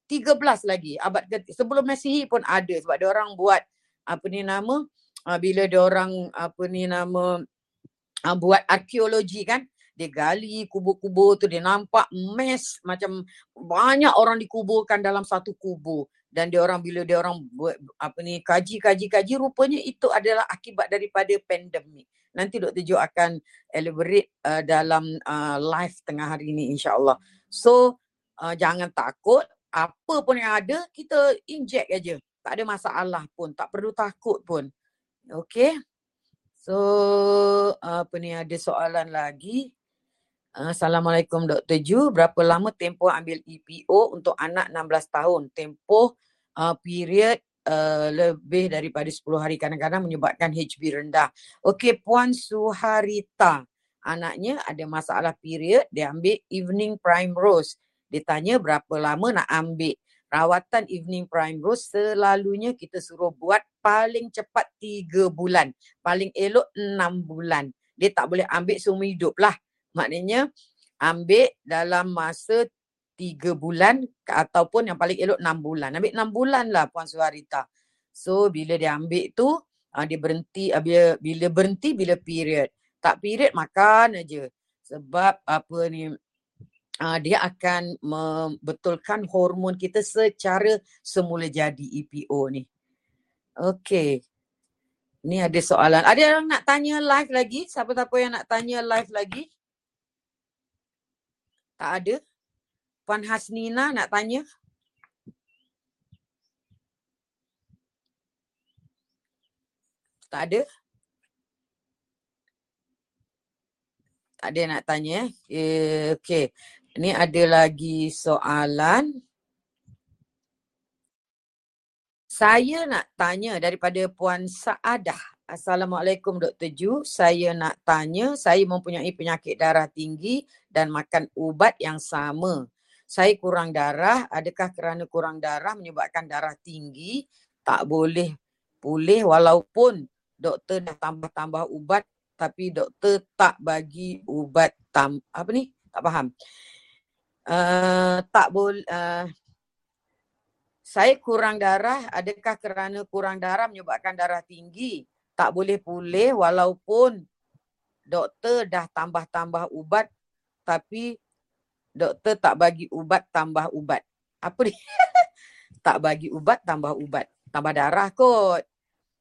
13 lagi. Abad ke sebelum Masihi pun ada sebab dia orang buat apa ni nama uh, bila dia orang apa ni nama uh, buat arkeologi kan dia gali kubur-kubur tu dia nampak mes macam banyak orang dikuburkan dalam satu kubur dan dia orang bila dia orang buat apa ni kaji-kaji-kaji rupanya itu adalah akibat daripada pandemik. Nanti Dr. Jo akan elaborate uh, dalam uh, live tengah hari ini insya-Allah. So uh, jangan takut apa pun yang ada kita inject aja. Tak ada masalah pun, tak perlu takut pun. Okay. So apa ni ada soalan lagi? Assalamualaikum Dr. Ju. Berapa lama tempoh ambil EPO untuk anak 16 tahun? Tempoh uh, period uh, lebih daripada 10 hari kadang-kadang menyebabkan HB rendah. Okey, Puan Suharita. Anaknya ada masalah period, dia ambil evening prime rose. Dia tanya berapa lama nak ambil. Rawatan evening prime rose selalunya kita suruh buat paling cepat 3 bulan. Paling elok 6 bulan. Dia tak boleh ambil seumur hidup lah. Maknanya ambil dalam masa tiga bulan ataupun yang paling elok enam bulan. Ambil enam bulan lah Puan Suharita. So bila dia ambil tu, uh, dia berhenti, uh, bila, bila berhenti, bila period. Tak period, makan aja. Sebab apa ni, uh, dia akan membetulkan hormon kita secara semula jadi EPO ni. Okay. Ni ada soalan. Ada yang nak tanya live lagi? Siapa-siapa yang nak tanya live lagi? Tak ada. Puan Hasnina nak tanya. Tak ada. Ada yang nak tanya eh okay. Ni ada lagi soalan. Saya nak tanya daripada Puan Saadah. Assalamualaikum Dr. Ju. Saya nak tanya, saya mempunyai penyakit darah tinggi dan makan ubat yang sama. Saya kurang darah, adakah kerana kurang darah menyebabkan darah tinggi tak boleh pulih walaupun doktor dah tambah-tambah ubat tapi doktor tak bagi ubat tam apa ni? Tak faham. Uh, tak boleh uh, saya kurang darah, adakah kerana kurang darah menyebabkan darah tinggi? Tak boleh pulih walaupun doktor dah tambah-tambah ubat tapi doktor tak bagi ubat tambah ubat. Apa ni? (laughs) tak bagi ubat tambah ubat. Tambah darah kot.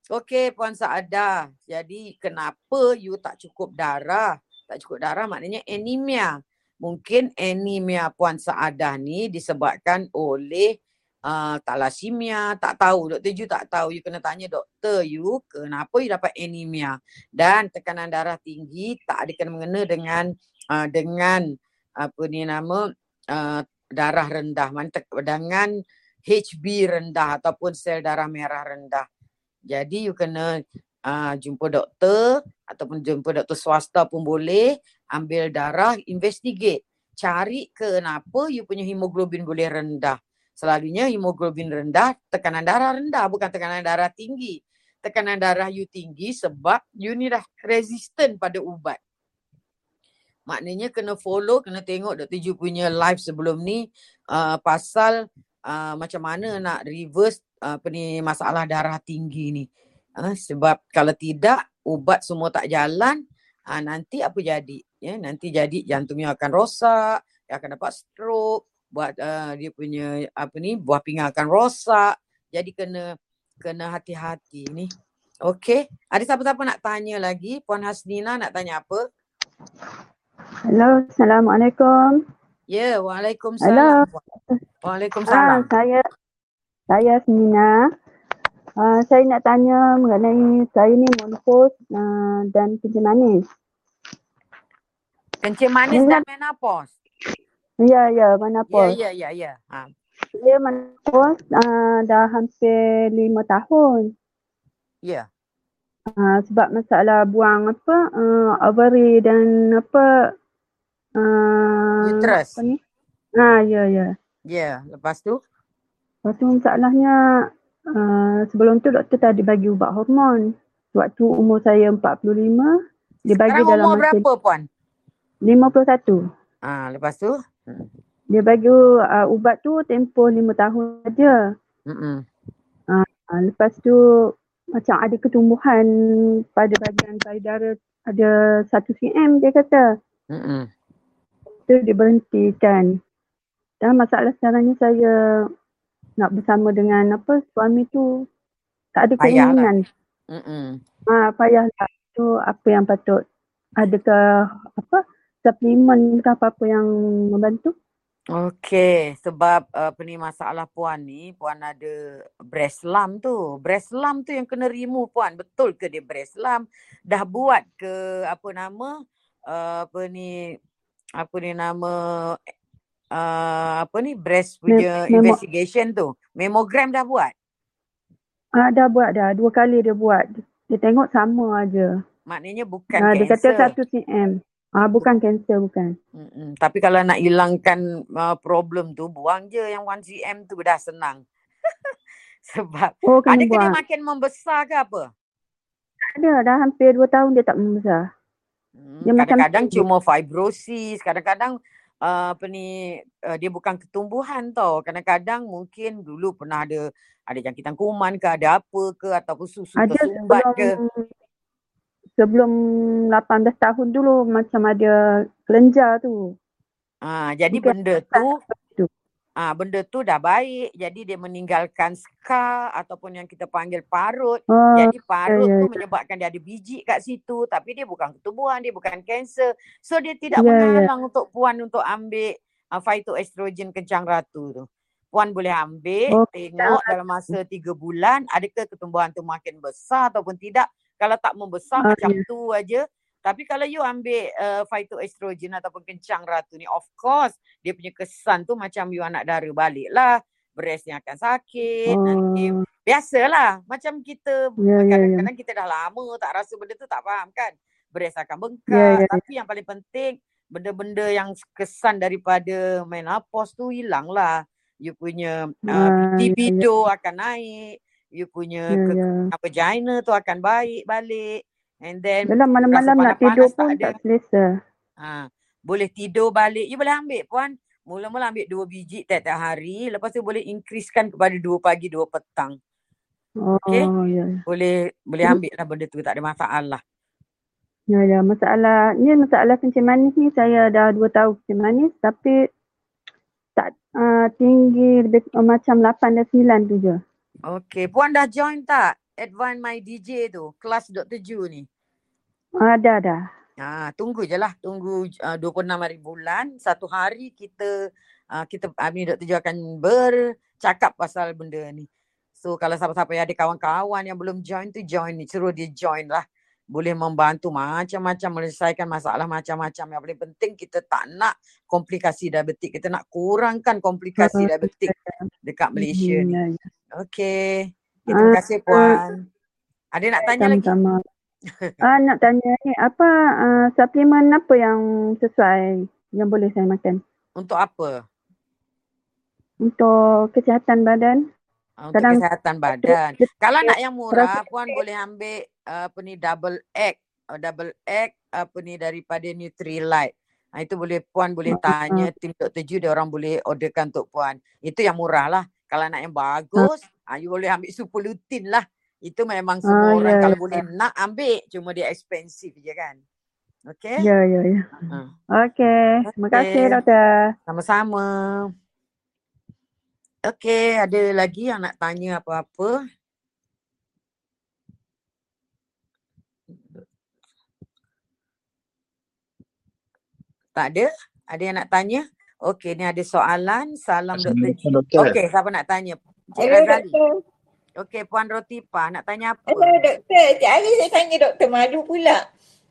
Okey Puan Saada. Jadi kenapa you tak cukup darah? Tak cukup darah maknanya anemia. Mungkin anemia Puan Saada ni disebabkan oleh uh, thalassemia, tak tahu. Doktor Ju tak tahu. You kena tanya doktor you kenapa you dapat anemia. Dan tekanan darah tinggi tak ada kena mengena dengan uh, dengan apa ni nama uh, darah rendah. Dengan HB rendah ataupun sel darah merah rendah. Jadi you kena uh, jumpa doktor ataupun jumpa doktor swasta pun boleh. Ambil darah, investigate. Cari kenapa you punya hemoglobin boleh rendah. Selalunya hemoglobin rendah, tekanan darah rendah bukan tekanan darah tinggi. Tekanan darah you tinggi sebab you ni dah resistant pada ubat. Maknanya kena follow, kena tengok Dr. Ju punya live sebelum ni uh, pasal uh, macam mana nak reverse uh, apa ni masalah darah tinggi ni. Uh, sebab kalau tidak ubat semua tak jalan, uh, nanti apa jadi? Ya, nanti jadi jantungnya akan rosak, dia akan dapat stroke, buat uh, dia punya apa ni buah pinggang akan rosak. Jadi kena kena hati-hati ni. Okey, ada siapa-siapa nak tanya lagi? Puan Hasnina nak tanya apa? Hello, Assalamualaikum. Ya, yeah, Waalaikumsalam. Hello. Waalaikumsalam. Ah, saya saya Hasnina. Uh, saya nak tanya mengenai saya ni menopause uh, dan kencing manis. Kencing manis dan menopause? Ya, ya, menopause. Ya, ya, ya, ya. Ha. Saya menopause uh, dah hampir lima tahun. Ya. Uh, sebab masalah buang apa, uh, ovary dan apa, uh, uterus. Apa ni? Ha, ya, ya. Ya, lepas tu? Lepas tu masalahnya, uh, sebelum tu doktor tadi bagi ubat hormon. Waktu umur saya 45, dia bagi dalam umur berapa, Puan? 51. Ah, lepas tu? Dia bagi uh, ubat tu tempoh lima tahun saja. Uh, lepas tu macam ada ketumbuhan pada bahagian payudara ada satu cm dia kata. Mm Tu dia berhentikan. Dan masalah sekarang ni saya nak bersama dengan apa suami tu tak ada keinginan. Ah, payahlah. Tu apa yang patut adakah apa suplemen ke apa-apa yang membantu? Okey, sebab uh, apa ni masalah puan ni, puan ada breast lump tu. Breast lump tu yang kena remove puan. Betul ke dia breast lump? Dah buat ke apa nama? Uh, apa ni apa ni nama uh, apa ni breast punya Mem- investigation tu. Mammogram dah buat? Ah, dah buat dah. Dua kali dia buat. Dia tengok sama aja. Maknanya bukan ah, kanser. Dia kata satu cm. Ah bukan kanser bukan. Mm-mm. Tapi kalau nak hilangkan uh, problem tu buang je yang 1cm tu dah senang. (laughs) Sebab oh, ada buang. dia makin membesar ke apa? Ada dah hampir 2 tahun dia tak membesar. Hmm, kadang-kadang macam cuma fibrosis, kadang-kadang uh, apa ni uh, dia bukan ketumbuhan tau. Kadang-kadang mungkin dulu pernah ada ada jangkitan kuman ke, ada apa ke ataupun susu ada tersumbat ke sebelum 18 tahun dulu macam ada kelenjar tu. Ah, jadi Mungkin benda tu Ah, benda tu dah baik. Jadi dia meninggalkan scar ataupun yang kita panggil parut. Oh, jadi parut yeah, yeah, tu ya. menyebabkan dia ada biji kat situ tapi dia bukan ketubuhan, dia bukan kanser. So dia tidak yeah, ya. menghalang yeah. untuk puan untuk ambil uh, phytoestrogen kencang ratu tu. Puan boleh ambil, oh, tengok dalam masa tiga bulan adakah ketumbuhan tu makin besar ataupun tidak kalau tak membesar uh, macam yeah. tu aja Tapi kalau you ambil uh, phytoestrogen ataupun kencang ratu ni, of course dia punya kesan tu macam you anak dara balik lah. Breastnya akan sakit. Oh. Nanti biasalah. Macam kita Ya, ya, ya. kadang-kadang kita dah lama tak rasa benda tu tak faham kan. Breast akan bengkak. Ya, ya, ya. Tapi yang paling penting benda-benda yang kesan daripada menopause tu hilang lah. You punya uh, Ah, ya, libido akan naik. You punya Ya, ke, ya. vagina tu akan baik balik. And then Dalam malam-malam nak tidur tak pun ada. tak selesa. Ha, boleh tidur balik. You boleh ambil puan. Mula-mula ambil dua biji tiap-tiap hari. Lepas tu boleh increasekan kepada dua pagi, dua petang. Oh, Okey. ya. Boleh boleh ambil lah benda tu. Tak ada masalah. Ya, ya. Masalah, ni masalah kencing manis ni saya dah dua tahun kencing manis tapi tak uh, tinggi lebih uh, macam 8 dan 9 tu je. Okey. Puan dah join tak? Advance My DJ tu. Kelas Dr. Ju ni. Ada, ada. Ha, tunggu je lah. Tunggu uh, 26 hari bulan. Satu hari kita uh, kita Ami Dr. Ju akan bercakap pasal benda ni. So kalau siapa-siapa yang ada kawan-kawan yang belum join tu join ni. Suruh dia join lah. Boleh membantu macam-macam menyelesaikan masalah macam-macam. Yang paling penting kita tak nak komplikasi diabetik. Kita nak kurangkan komplikasi Ah, diabetik dekat Malaysia ni. ya, ya. Okey. Okay, terima Ah, kasih Puan. Ada nak tanya lagi? Sama-sama. (laughs) ah, nak tanya ni, apa uh, suplemen apa yang sesuai yang boleh saya makan Untuk apa? untuk kesihatan badan? Ah, Untuk Kadang kesihatan badan. Kalau nak yang murah, puan boleh ambil uh, apa ni double egg, uh, double egg apa ni daripada Nutrilite. Ha, itu boleh puan boleh tanya tim Dr. Ju dia orang boleh orderkan untuk puan. Itu yang murah lah. Kalau nak yang bagus, ah you boleh ambil supulutin lah. Itu memang semua Ah, orang ya, kalau ya. boleh nak ambil, cuma dia expensive je kan. Okay? Ya, ya, ya. Ha, Okey, terima kasih Okey. doktor. sama-sama. Okay, ada lagi yang nak tanya apa-apa? Tak ada? Ada yang nak tanya? Okey, ni ada soalan. Salam Dr. Doktor. Okey, siapa nak tanya? Cik Hello Razali. Okey, Puan Rotipa nak tanya apa? Hello doktor. Setiap hari saya tanya doktor malu pula.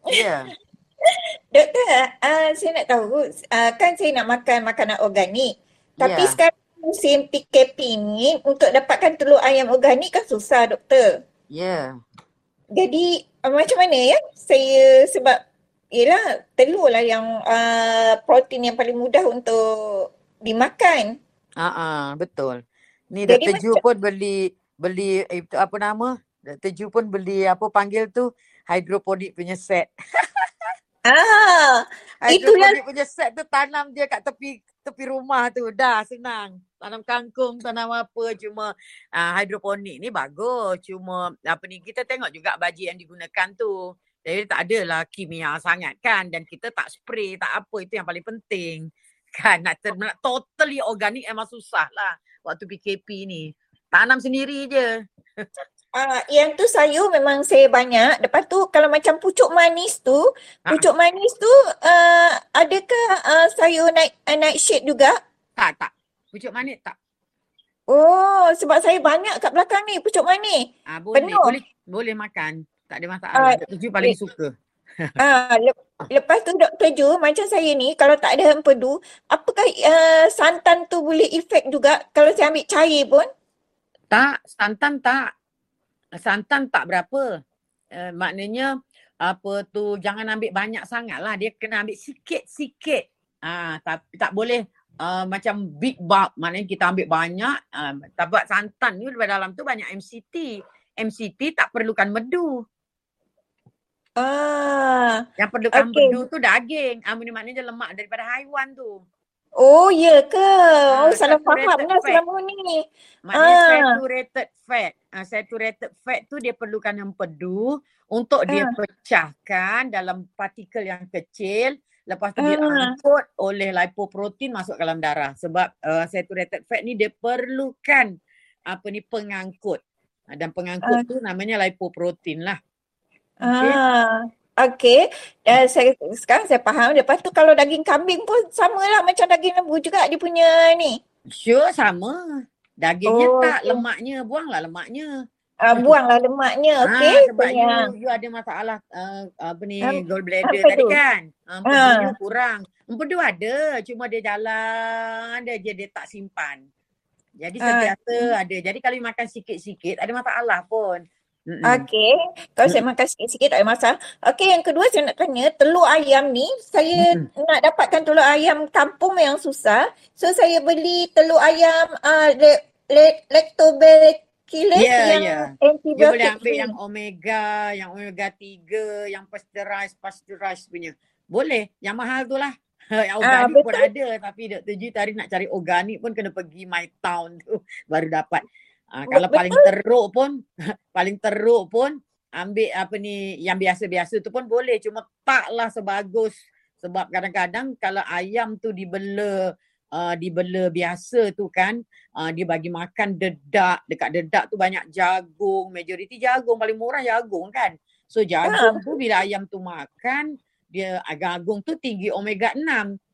Ya. (laughs) Doktor, uh, saya nak tahu uh, kan saya nak makan makanan organik. Tapi Ya. sekarang musim PKP ni untuk dapatkan telur ayam organik kan susah doktor. Ya. Jadi uh, macam mana ya? Saya sebab Yelah, telur lah yang uh, protein yang paling mudah untuk dimakan. Ah, uh betul. Ni Jadi Dr. Ju pun beli beli eh, itu apa nama? Dr. Ju pun beli apa panggil tu hidroponik punya set. (laughs) Ah, itulah Hidroponik punya set tu tanam dia kat tepi tepi rumah tu. Dah senang. Tanam kangkung, tanam apa cuma uh, hidroponik ni bagus. Cuma apa ni kita tengok juga baji yang digunakan tu. Jadi tak adalah kimia sangat kan dan kita tak spray tak apa itu yang paling penting. (laughs) Kan nak, ter- nak totally organik memang susah lah waktu PKP ni. Tanam sendiri je. (laughs) Ah, yang tu sayur memang saya banyak. Lepas tu kalau macam pucuk manis tu, pucuk manis tu uh, adakah uh, sayur night uh, nightshade juga? Tak tak. Pucuk manis tak. Oh, sebab saya banyak kat belakang ni pucuk manis. Ah boleh Penuh. boleh boleh makan. Tak ada masalah. Ah, Dr. Ju paling suka. (laughs) Ah, lep- lepas tu Dr. Ju, macam saya ni kalau tak ada empedu, apakah uh, santan tu boleh efek juga kalau saya ambil cair pun? Tak, santan tak. Santan tak berapa. Uh, maknanya apa tu jangan ambil banyak sangat lah. Dia kena ambil sikit-sikit. Ah, tak, tak boleh uh, macam big bulk. Maknanya kita ambil banyak. Uh, tak buat santan ni dalam tu banyak MCT. MCT tak perlukan medu. Ah, Yang perlukan Okey. medu tu daging. Ah, ini maknanya lemak daripada haiwan tu. oh ya ke? Oh, Ah, salah saturated faham lah fat. selama ni. Maknanya Ah. saturated fat. Uh, saturated fat tu dia perlukan empedu untuk dia Ah. pecahkan dalam partikel yang kecil. Lepas tu dia Ah. angkut oleh lipoprotein masuk dalam darah. Sebab uh, saturated fat ni dia perlukan apa ni pengangkut. Uh, dan pengangkut Ah. tu namanya lipoprotein lah. Okey. Ah, okey. Uh, saya sekarang saya faham. Lepas tu kalau daging kambing pun samalah macam daging lembu juga dia punya ni. Sure sama. Dagingnya Oh, tak, okey. lemaknya. Buanglah lemaknya. uh, buanglah lemaknya, Ha, okey? sebab you, you ada masalah uh, apa ni Apa- gallbladder tadi tu? kan. Uh, Ha. empedu you kurang. Empedu ada, cuma dia jalan dia je dia tak simpan. Jadi Ah. sentiasa ada. Jadi kalau you makan sikit-sikit ada masalah pun. Mm-mm. Okey, kalau saya makan sikit-sikit tak ada masalah. Okey, yang kedua saya nak tanya, telur ayam ni saya Mm-mm. nak dapatkan telur ayam kampung yang susah. So saya beli telur ayam uh, le, le, lactobacillus Ya, yang ya. You antibiotik boleh ambil yang omega, yang omega 3, yang pasteurized, pasteurized punya. Boleh. Yang mahal tu lah. (laughs) yang Ah, organik pun betul. ada. Tapi Dr. G tadi nak cari organik pun kena pergi my town tu (laughs) baru dapat. Ah, kalau Betul. paling teruk pun, (laughs) paling teruk pun ambil apa ni yang biasa-biasa tu pun boleh. Cuma taklah sebagus. Sebab kadang-kadang kalau ayam tu dibela uh, dibela biasa tu kan uh, dia bagi makan dedak dekat dedak tu banyak jagung majoriti jagung paling murah jagung kan so jagung tu bila ayam tu makan dia ah, jagung tu tinggi omega 6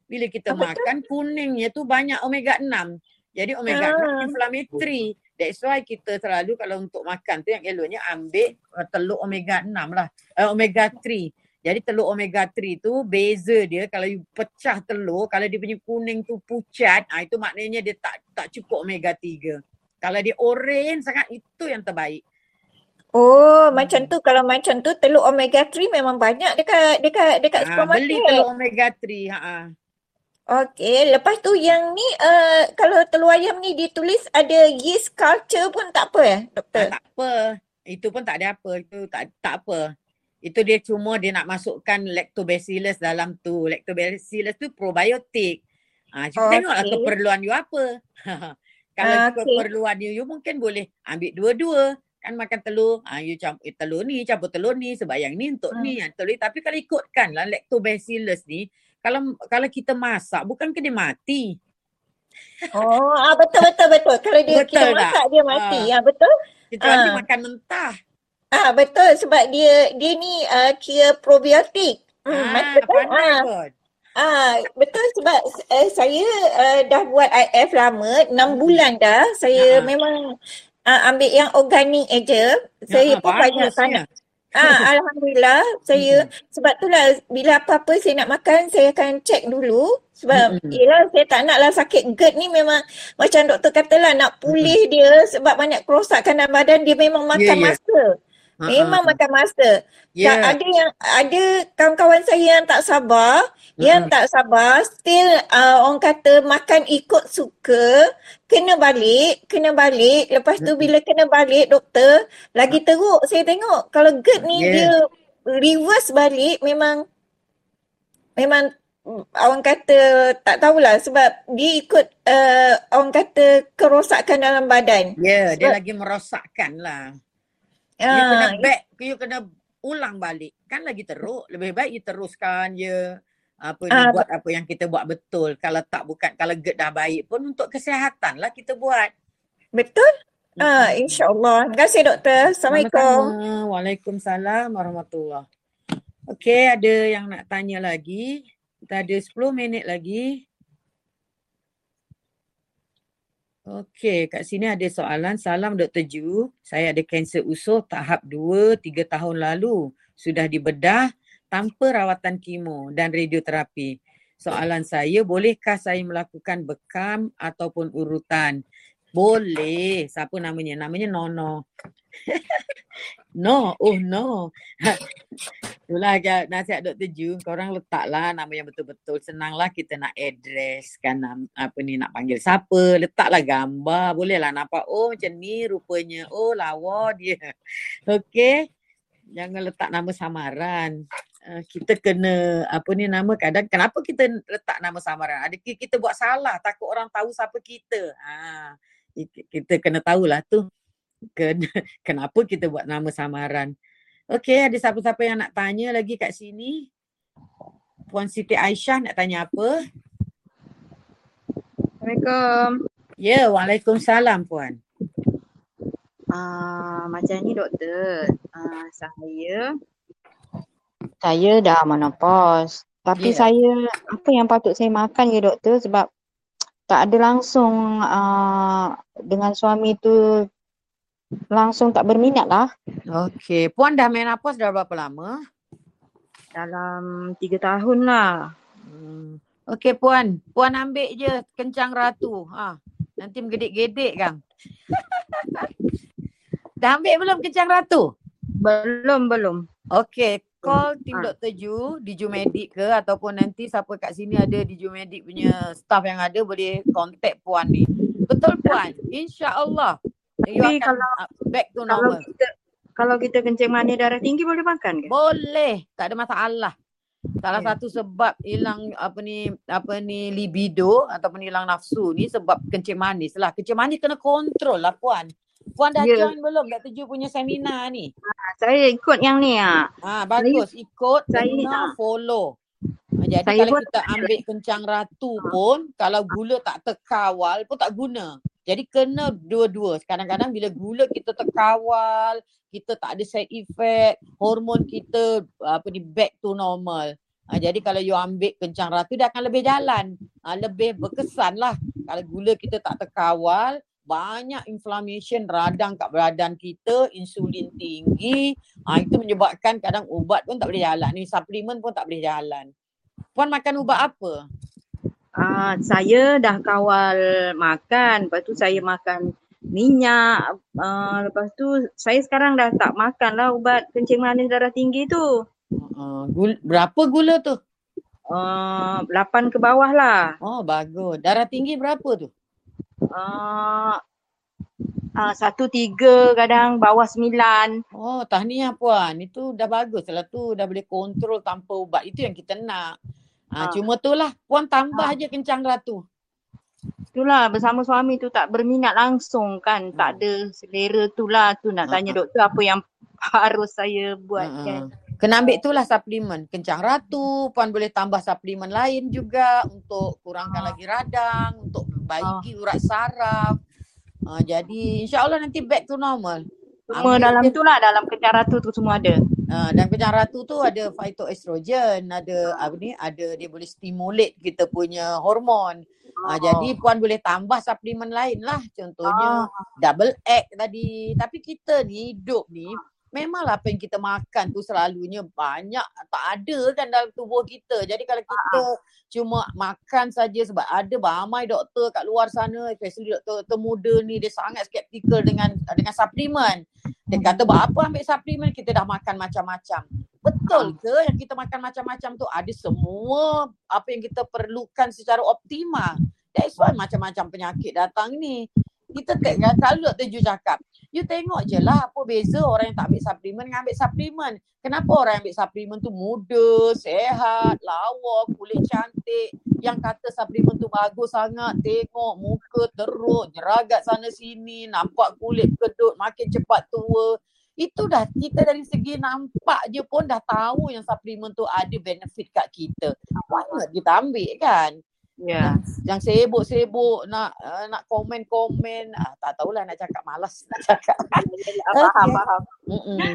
bila kita betul. makan kuningnya tu banyak omega 6 jadi omega 6 Ah. inflammatory that's why kita selalu kalau untuk makan tu yang eloknya ambil uh, telur omega 6 lah uh, omega 3 jadi telur omega 3 tu beza dia kalau you pecah telur kalau dia punya kuning tu pucat ah itu maknanya dia tak tak cukup omega 3. Kalau dia oren sangat itu yang terbaik. Oh, macam tu kalau macam tu telur omega 3 memang banyak dekat dekat dekat Ah beli supermarket. telur omega 3 ha ah. Okey, lepas tu yang ni uh, kalau telur ayam ni ditulis ada yeast culture pun tak apa eh, ah doktor? tak apa. Itu pun tak ada apa. Itu tak tak apa. Itu dia cuma dia nak masukkan lactobacillus dalam tu. Lactobacillus tu probiotik. Ah, Oh, okay. tengoklah keperluan you apa. (laughs) Kalau Ah, okey. keperluan you, you mungkin boleh ambil dua-dua. Kan makan telur, ah, you campur eh, telur ni, campur telur ni, sebab yang ni untuk Hmm. ni, yang telur ni. Tapi kalau ikutkan lah lactobacillus ni, kalau kalau kita masak, bukan ke dia mati? Oh, ah, betul betul betul. Kalau dia kita Betul tak? masak dia mati. Ah, Ah, betul? kecuali Ah. makan mentah. Ah, betul sebab dia dia ni uh, kira probiotik. Hmm, Ah, betul. pandai Ah, kot. ah, betul sebab uh, saya uh, dah buat IF lama, 6 Hmm. bulan dah. Saya Ha-ha. memang uh, ambil yang organik aja. Saya Ha-ha, pun banyak sangat Ah, Alhamdulillah saya sebab itulah bila apa-apa saya nak makan saya akan check dulu sebab yelah saya tak naklah sakit GERD ni memang macam doktor katalah nak pulih dia sebab banyak kerosakan dalam badan dia memang Ya, makan ya. masa. Ha, Memang ha. makan masa. Tak ada yang ada kawan-kawan saya yang tak sabar, yang tak sabar still uh, orang kata makan ikut suka, kena balik, kena balik. Lepas tu bila kena balik doktor, lagi teruk saya tengok. Kalau GERD ni Ya. dia reverse balik memang memang mm, orang kata tak tahulah sebab dia ikut uh, orang kata kerosakan dalam badan. Ya, dia Sebab lagi merosakkan lah. You kena ah, back, you kena ulang balik. Kan lagi teruk. Lebih baik you teruskan je. Apa ni ah, buat apa yang kita buat betul. Kalau tak bukan, kalau GERD dah baik pun untuk kesihatan lah kita buat. betul? Ah, Mm-mm. insyaAllah. Terima kasih doktor. Assalamualaikum. Waalaikumsalam warahmatullahi Okey, ada yang nak tanya lagi. Kita ada 10 minit lagi. Okey, kat sini ada soalan. Salam Dr. Ju. Saya ada kanser usus tahap 2 3 tahun lalu. Sudah dibedah tanpa rawatan kemo dan radioterapi. Soalan saya, bolehkah saya melakukan bekam ataupun urutan? Boleh. Siapa namanya? Namanya Nono. (laughs) No, oh no. (laughs) Itulah nasihat Dr. Ju, korang letaklah nama yang betul-betul. Senanglah kita nak address kan apa ni nak panggil siapa. Letaklah gambar. Bolehlah nampak oh macam ni rupanya. Oh lawa dia. (laughs) Okey. Jangan letak nama samaran. Uh, kita kena apa ni nama kadang kenapa kita letak nama samaran? Ada ki- kita buat salah takut orang tahu siapa kita. Ha ki- kita kena tahulah tu ken- (laughs) kenapa kita buat nama samaran. Okey, ada siapa-siapa yang nak tanya lagi kat sini? Puan Siti Aisyah nak tanya apa? Assalamualaikum. Ya, Waalaikumsalam puan. Uh, macam ni doktor, uh, saya saya dah menopause. Tapi Ya. saya apa yang patut saya makan ya doktor sebab tak ada langsung uh, dengan suami tu langsung tak berminat lah. Okey, puan dah menopause dah berapa lama? Dalam tiga tahun lah. Hmm. Okey puan, puan ambil je kencang ratu. Ha. Nanti mengedik-gedik kan. dah ambil belum kencang ratu? Belum, belum. Okey, call tim Ha. Dr. Ju di Jumedik ke ataupun nanti siapa kat sini ada di Jumedik punya staff yang ada boleh contact puan ni. Betul puan? InsyaAllah. You akan kalau back to kalau normal. kita kalau kita kencing manis darah tinggi boleh makan ke? Boleh, tak ada masalah. Salah Ya. satu sebab hilang apa ni apa ni libido ataupun hilang nafsu ni sebab kencing manis lah. Kencing manis kena kontrol lah puan. Puan dah Ya. join belum Dr. Ju punya seminar ni? Saya ikut yang ni ah. Ha bagus ikut saya- kena ah. follow. Ha, jadi Saya kalau kita ambil kencang ratu pun kalau gula tak terkawal pun tak guna. Jadi kena dua-dua. Kadang-kadang bila gula kita terkawal, kita tak ada side effect, hormon kita apa ni back to normal. Ha, jadi kalau you ambil kencang ratu dia akan lebih jalan. Ha, lebih berkesan lah. Kalau gula kita tak terkawal, banyak inflammation radang kat badan kita, insulin tinggi. Ha, itu menyebabkan kadang ubat pun tak boleh jalan. Ni suplemen pun tak boleh jalan. Puan makan ubat apa? Ah, saya dah kawal makan, lepas tu saya makan minyak, ah, lepas tu saya sekarang dah tak makan lah ubat kencing manis darah tinggi tu. Uh, gula, berapa gula tu? Ah, 8 ke bawah lah. Oh bagus. Darah tinggi berapa tu? Ah, ah, satu tiga kadang bawah sembilan. Oh tahniah puan. Itu dah bagus lah tu. Dah boleh kontrol tanpa ubat. Itu yang kita nak. Ha, Ah. Cuma tu lah. Puan tambah je kencang ratu. Itulah bersama suami tu tak berminat langsung kan. Tak ada selera tu lah. Tu nak Ah, tanya ah. doktor apa yang (laughs) harus saya buat Ha, kan. Ha. Kena ambil tu lah suplemen. Kencang ratu. Puan boleh tambah suplemen lain juga. Untuk kurangkan Ah. lagi radang. Untuk baiki urat saraf. Ha, jadi insyaAllah nanti back to normal. Semua Ambil dalam je tu lah, dalam kencang ratu tu semua ada. Uh, dan kencang ratu tu ada phytoestrogen, ada apa ni, ada dia boleh stimulate kita punya hormon. Uh, Oh. jadi puan boleh tambah suplemen lain lah. Contohnya Ah. double egg tadi. Tapi kita ni hidup ni memanglah apa yang kita makan tu selalunya banyak tak ada kan dalam tubuh kita. Jadi kalau kita cuma makan saja sebab ada ramai doktor kat luar sana, especially doktor-doktor muda ni dia sangat skeptikal dengan dengan suplemen. Dia kata apa ambil suplemen kita dah makan macam-macam. Betul ke yang kita makan macam-macam tu ada semua apa yang kita perlukan secara optimal. That's why macam-macam penyakit datang ni. Kita tengok selalu Dr. Ju cakap, you tengok je lah apa beza orang yang tak ambil suplemen dengan ambil suplemen. Kenapa orang yang ambil suplemen tu muda, sehat, lawa, kulit cantik. Yang kata suplemen tu bagus sangat, tengok muka teruk, jeragat sana sini, nampak kulit kedut, makin cepat tua. Itu dah kita dari segi nampak je pun dah tahu yang suplemen tu ada benefit kat kita. Why not kita ambil kan? Ya. Yang, yang sibuk-sibuk nak uh, nak komen-komen, ah, tak tahulah nak cakap malas (laughs) nak cakap. Faham, Okey. faham. Mm-mm.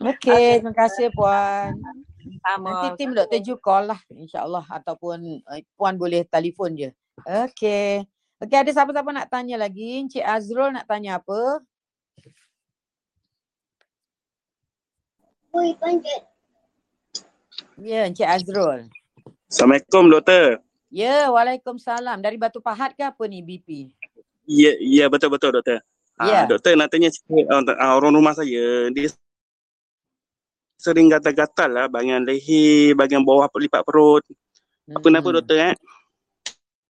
Okey, terima kasih puan. Sama. Nanti tim Dr. Ju call lah insyaAllah ataupun uh, puan boleh telefon je. Okey. Okey ada siapa-siapa nak tanya lagi? Encik Azrul nak tanya apa? Ya, Encik Azrul. Assalamualaikum doktor. Ya, Waalaikumsalam. Dari Batu Pahat ke apa ni BP? Ya ya betul betul doktor. Ya. Ah, doktor nak tanya uh, orang rumah saya dia sering gatal-gatal lah bahagian leher, bahagian bawah lipat perut. Apa nama Hmm. doktor eh?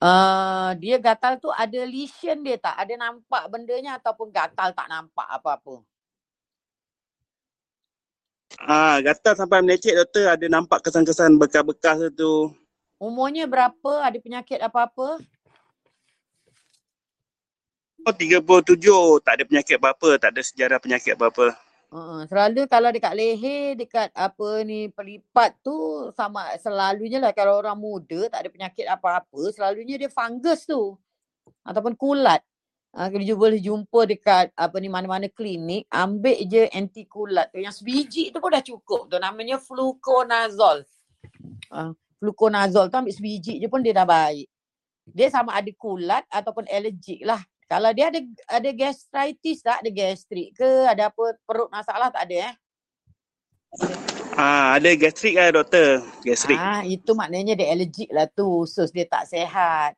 Uh, dia gatal tu ada lesion dia tak? Ada nampak bendanya ataupun gatal tak nampak apa-apa? Ah, gatal sampai melecet doktor ada nampak kesan-kesan bekas-bekas tu. Umurnya berapa? Ada penyakit apa-apa? Oh 37 tak ada penyakit apa-apa, tak ada sejarah penyakit apa-apa. Uh, selalu kalau dekat leher, dekat apa ni pelipat tu sama selalunya lah kalau orang muda tak ada penyakit apa-apa, selalunya dia fungus tu ataupun kulat. Uh, kalau you boleh jumpa dekat apa ni mana-mana klinik, ambil je anti kulat tu. Yang sebiji tu pun dah cukup tu namanya fluconazole. Uh, fluconazole tu ambil sebiji je pun dia dah baik. Dia sama ada kulat ataupun alergik lah. Kalau dia ada ada gastritis tak? Ada gastrik ke? Ada apa perut masalah tak ada eh? Ah, ada gastrik lah doktor. Gastrik. Ah, itu maknanya dia allergic lah tu. Usus dia tak sehat.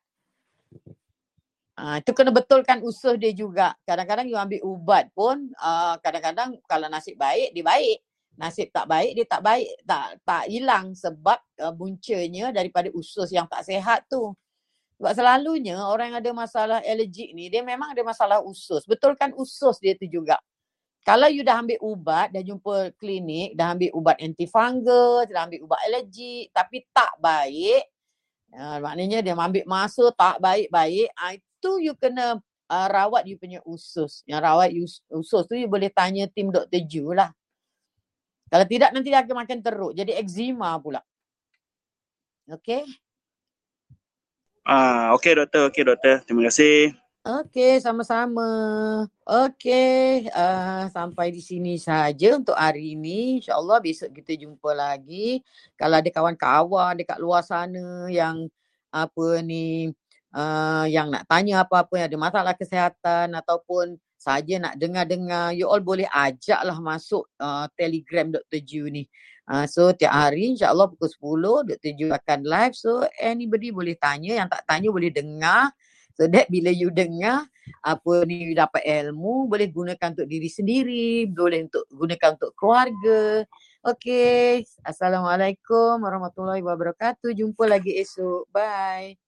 Ah, itu kena betulkan usus dia juga. Kadang-kadang you ambil ubat pun, ah, kadang-kadang kalau nasib baik, dia baik. Nasib tak baik, dia tak baik. Tak tak hilang sebab uh, buncanya daripada usus yang tak sehat tu. Sebab selalunya orang yang ada masalah allergic ni, dia memang ada masalah usus. Betulkan usus dia tu juga. Kalau you dah ambil ubat, dah jumpa klinik, dah ambil ubat antifungal, dah ambil ubat allergic tapi tak baik, uh, maknanya dia ambil masa tak baik-baik, uh, itu you kena uh, rawat you punya usus. Yang rawat us- usus tu you boleh tanya tim Dr. Ju lah. Kalau tidak nanti dia akan makin teruk. Jadi eczema pula. Okay. Ah, okey doktor, okey doktor. Terima kasih. Okey, sama-sama. Okey, uh, sampai di sini saja untuk hari ini. InsyaAllah besok kita jumpa lagi. Kalau ada kawan-kawan dekat luar sana yang apa ni, uh, yang nak tanya apa-apa, yang ada masalah kesihatan ataupun saja nak dengar-dengar, you all boleh ajak lah masuk uh, telegram Dr. Ju ni. Uh, so tiap hari insyaAllah pukul 10 Dr. Ju akan live. So anybody boleh tanya, yang tak tanya boleh dengar. So that bila you dengar apa ni you dapat ilmu boleh gunakan untuk diri sendiri, boleh untuk gunakan untuk keluarga. Okay. Assalamualaikum warahmatullahi wabarakatuh. Jumpa lagi esok. Bye.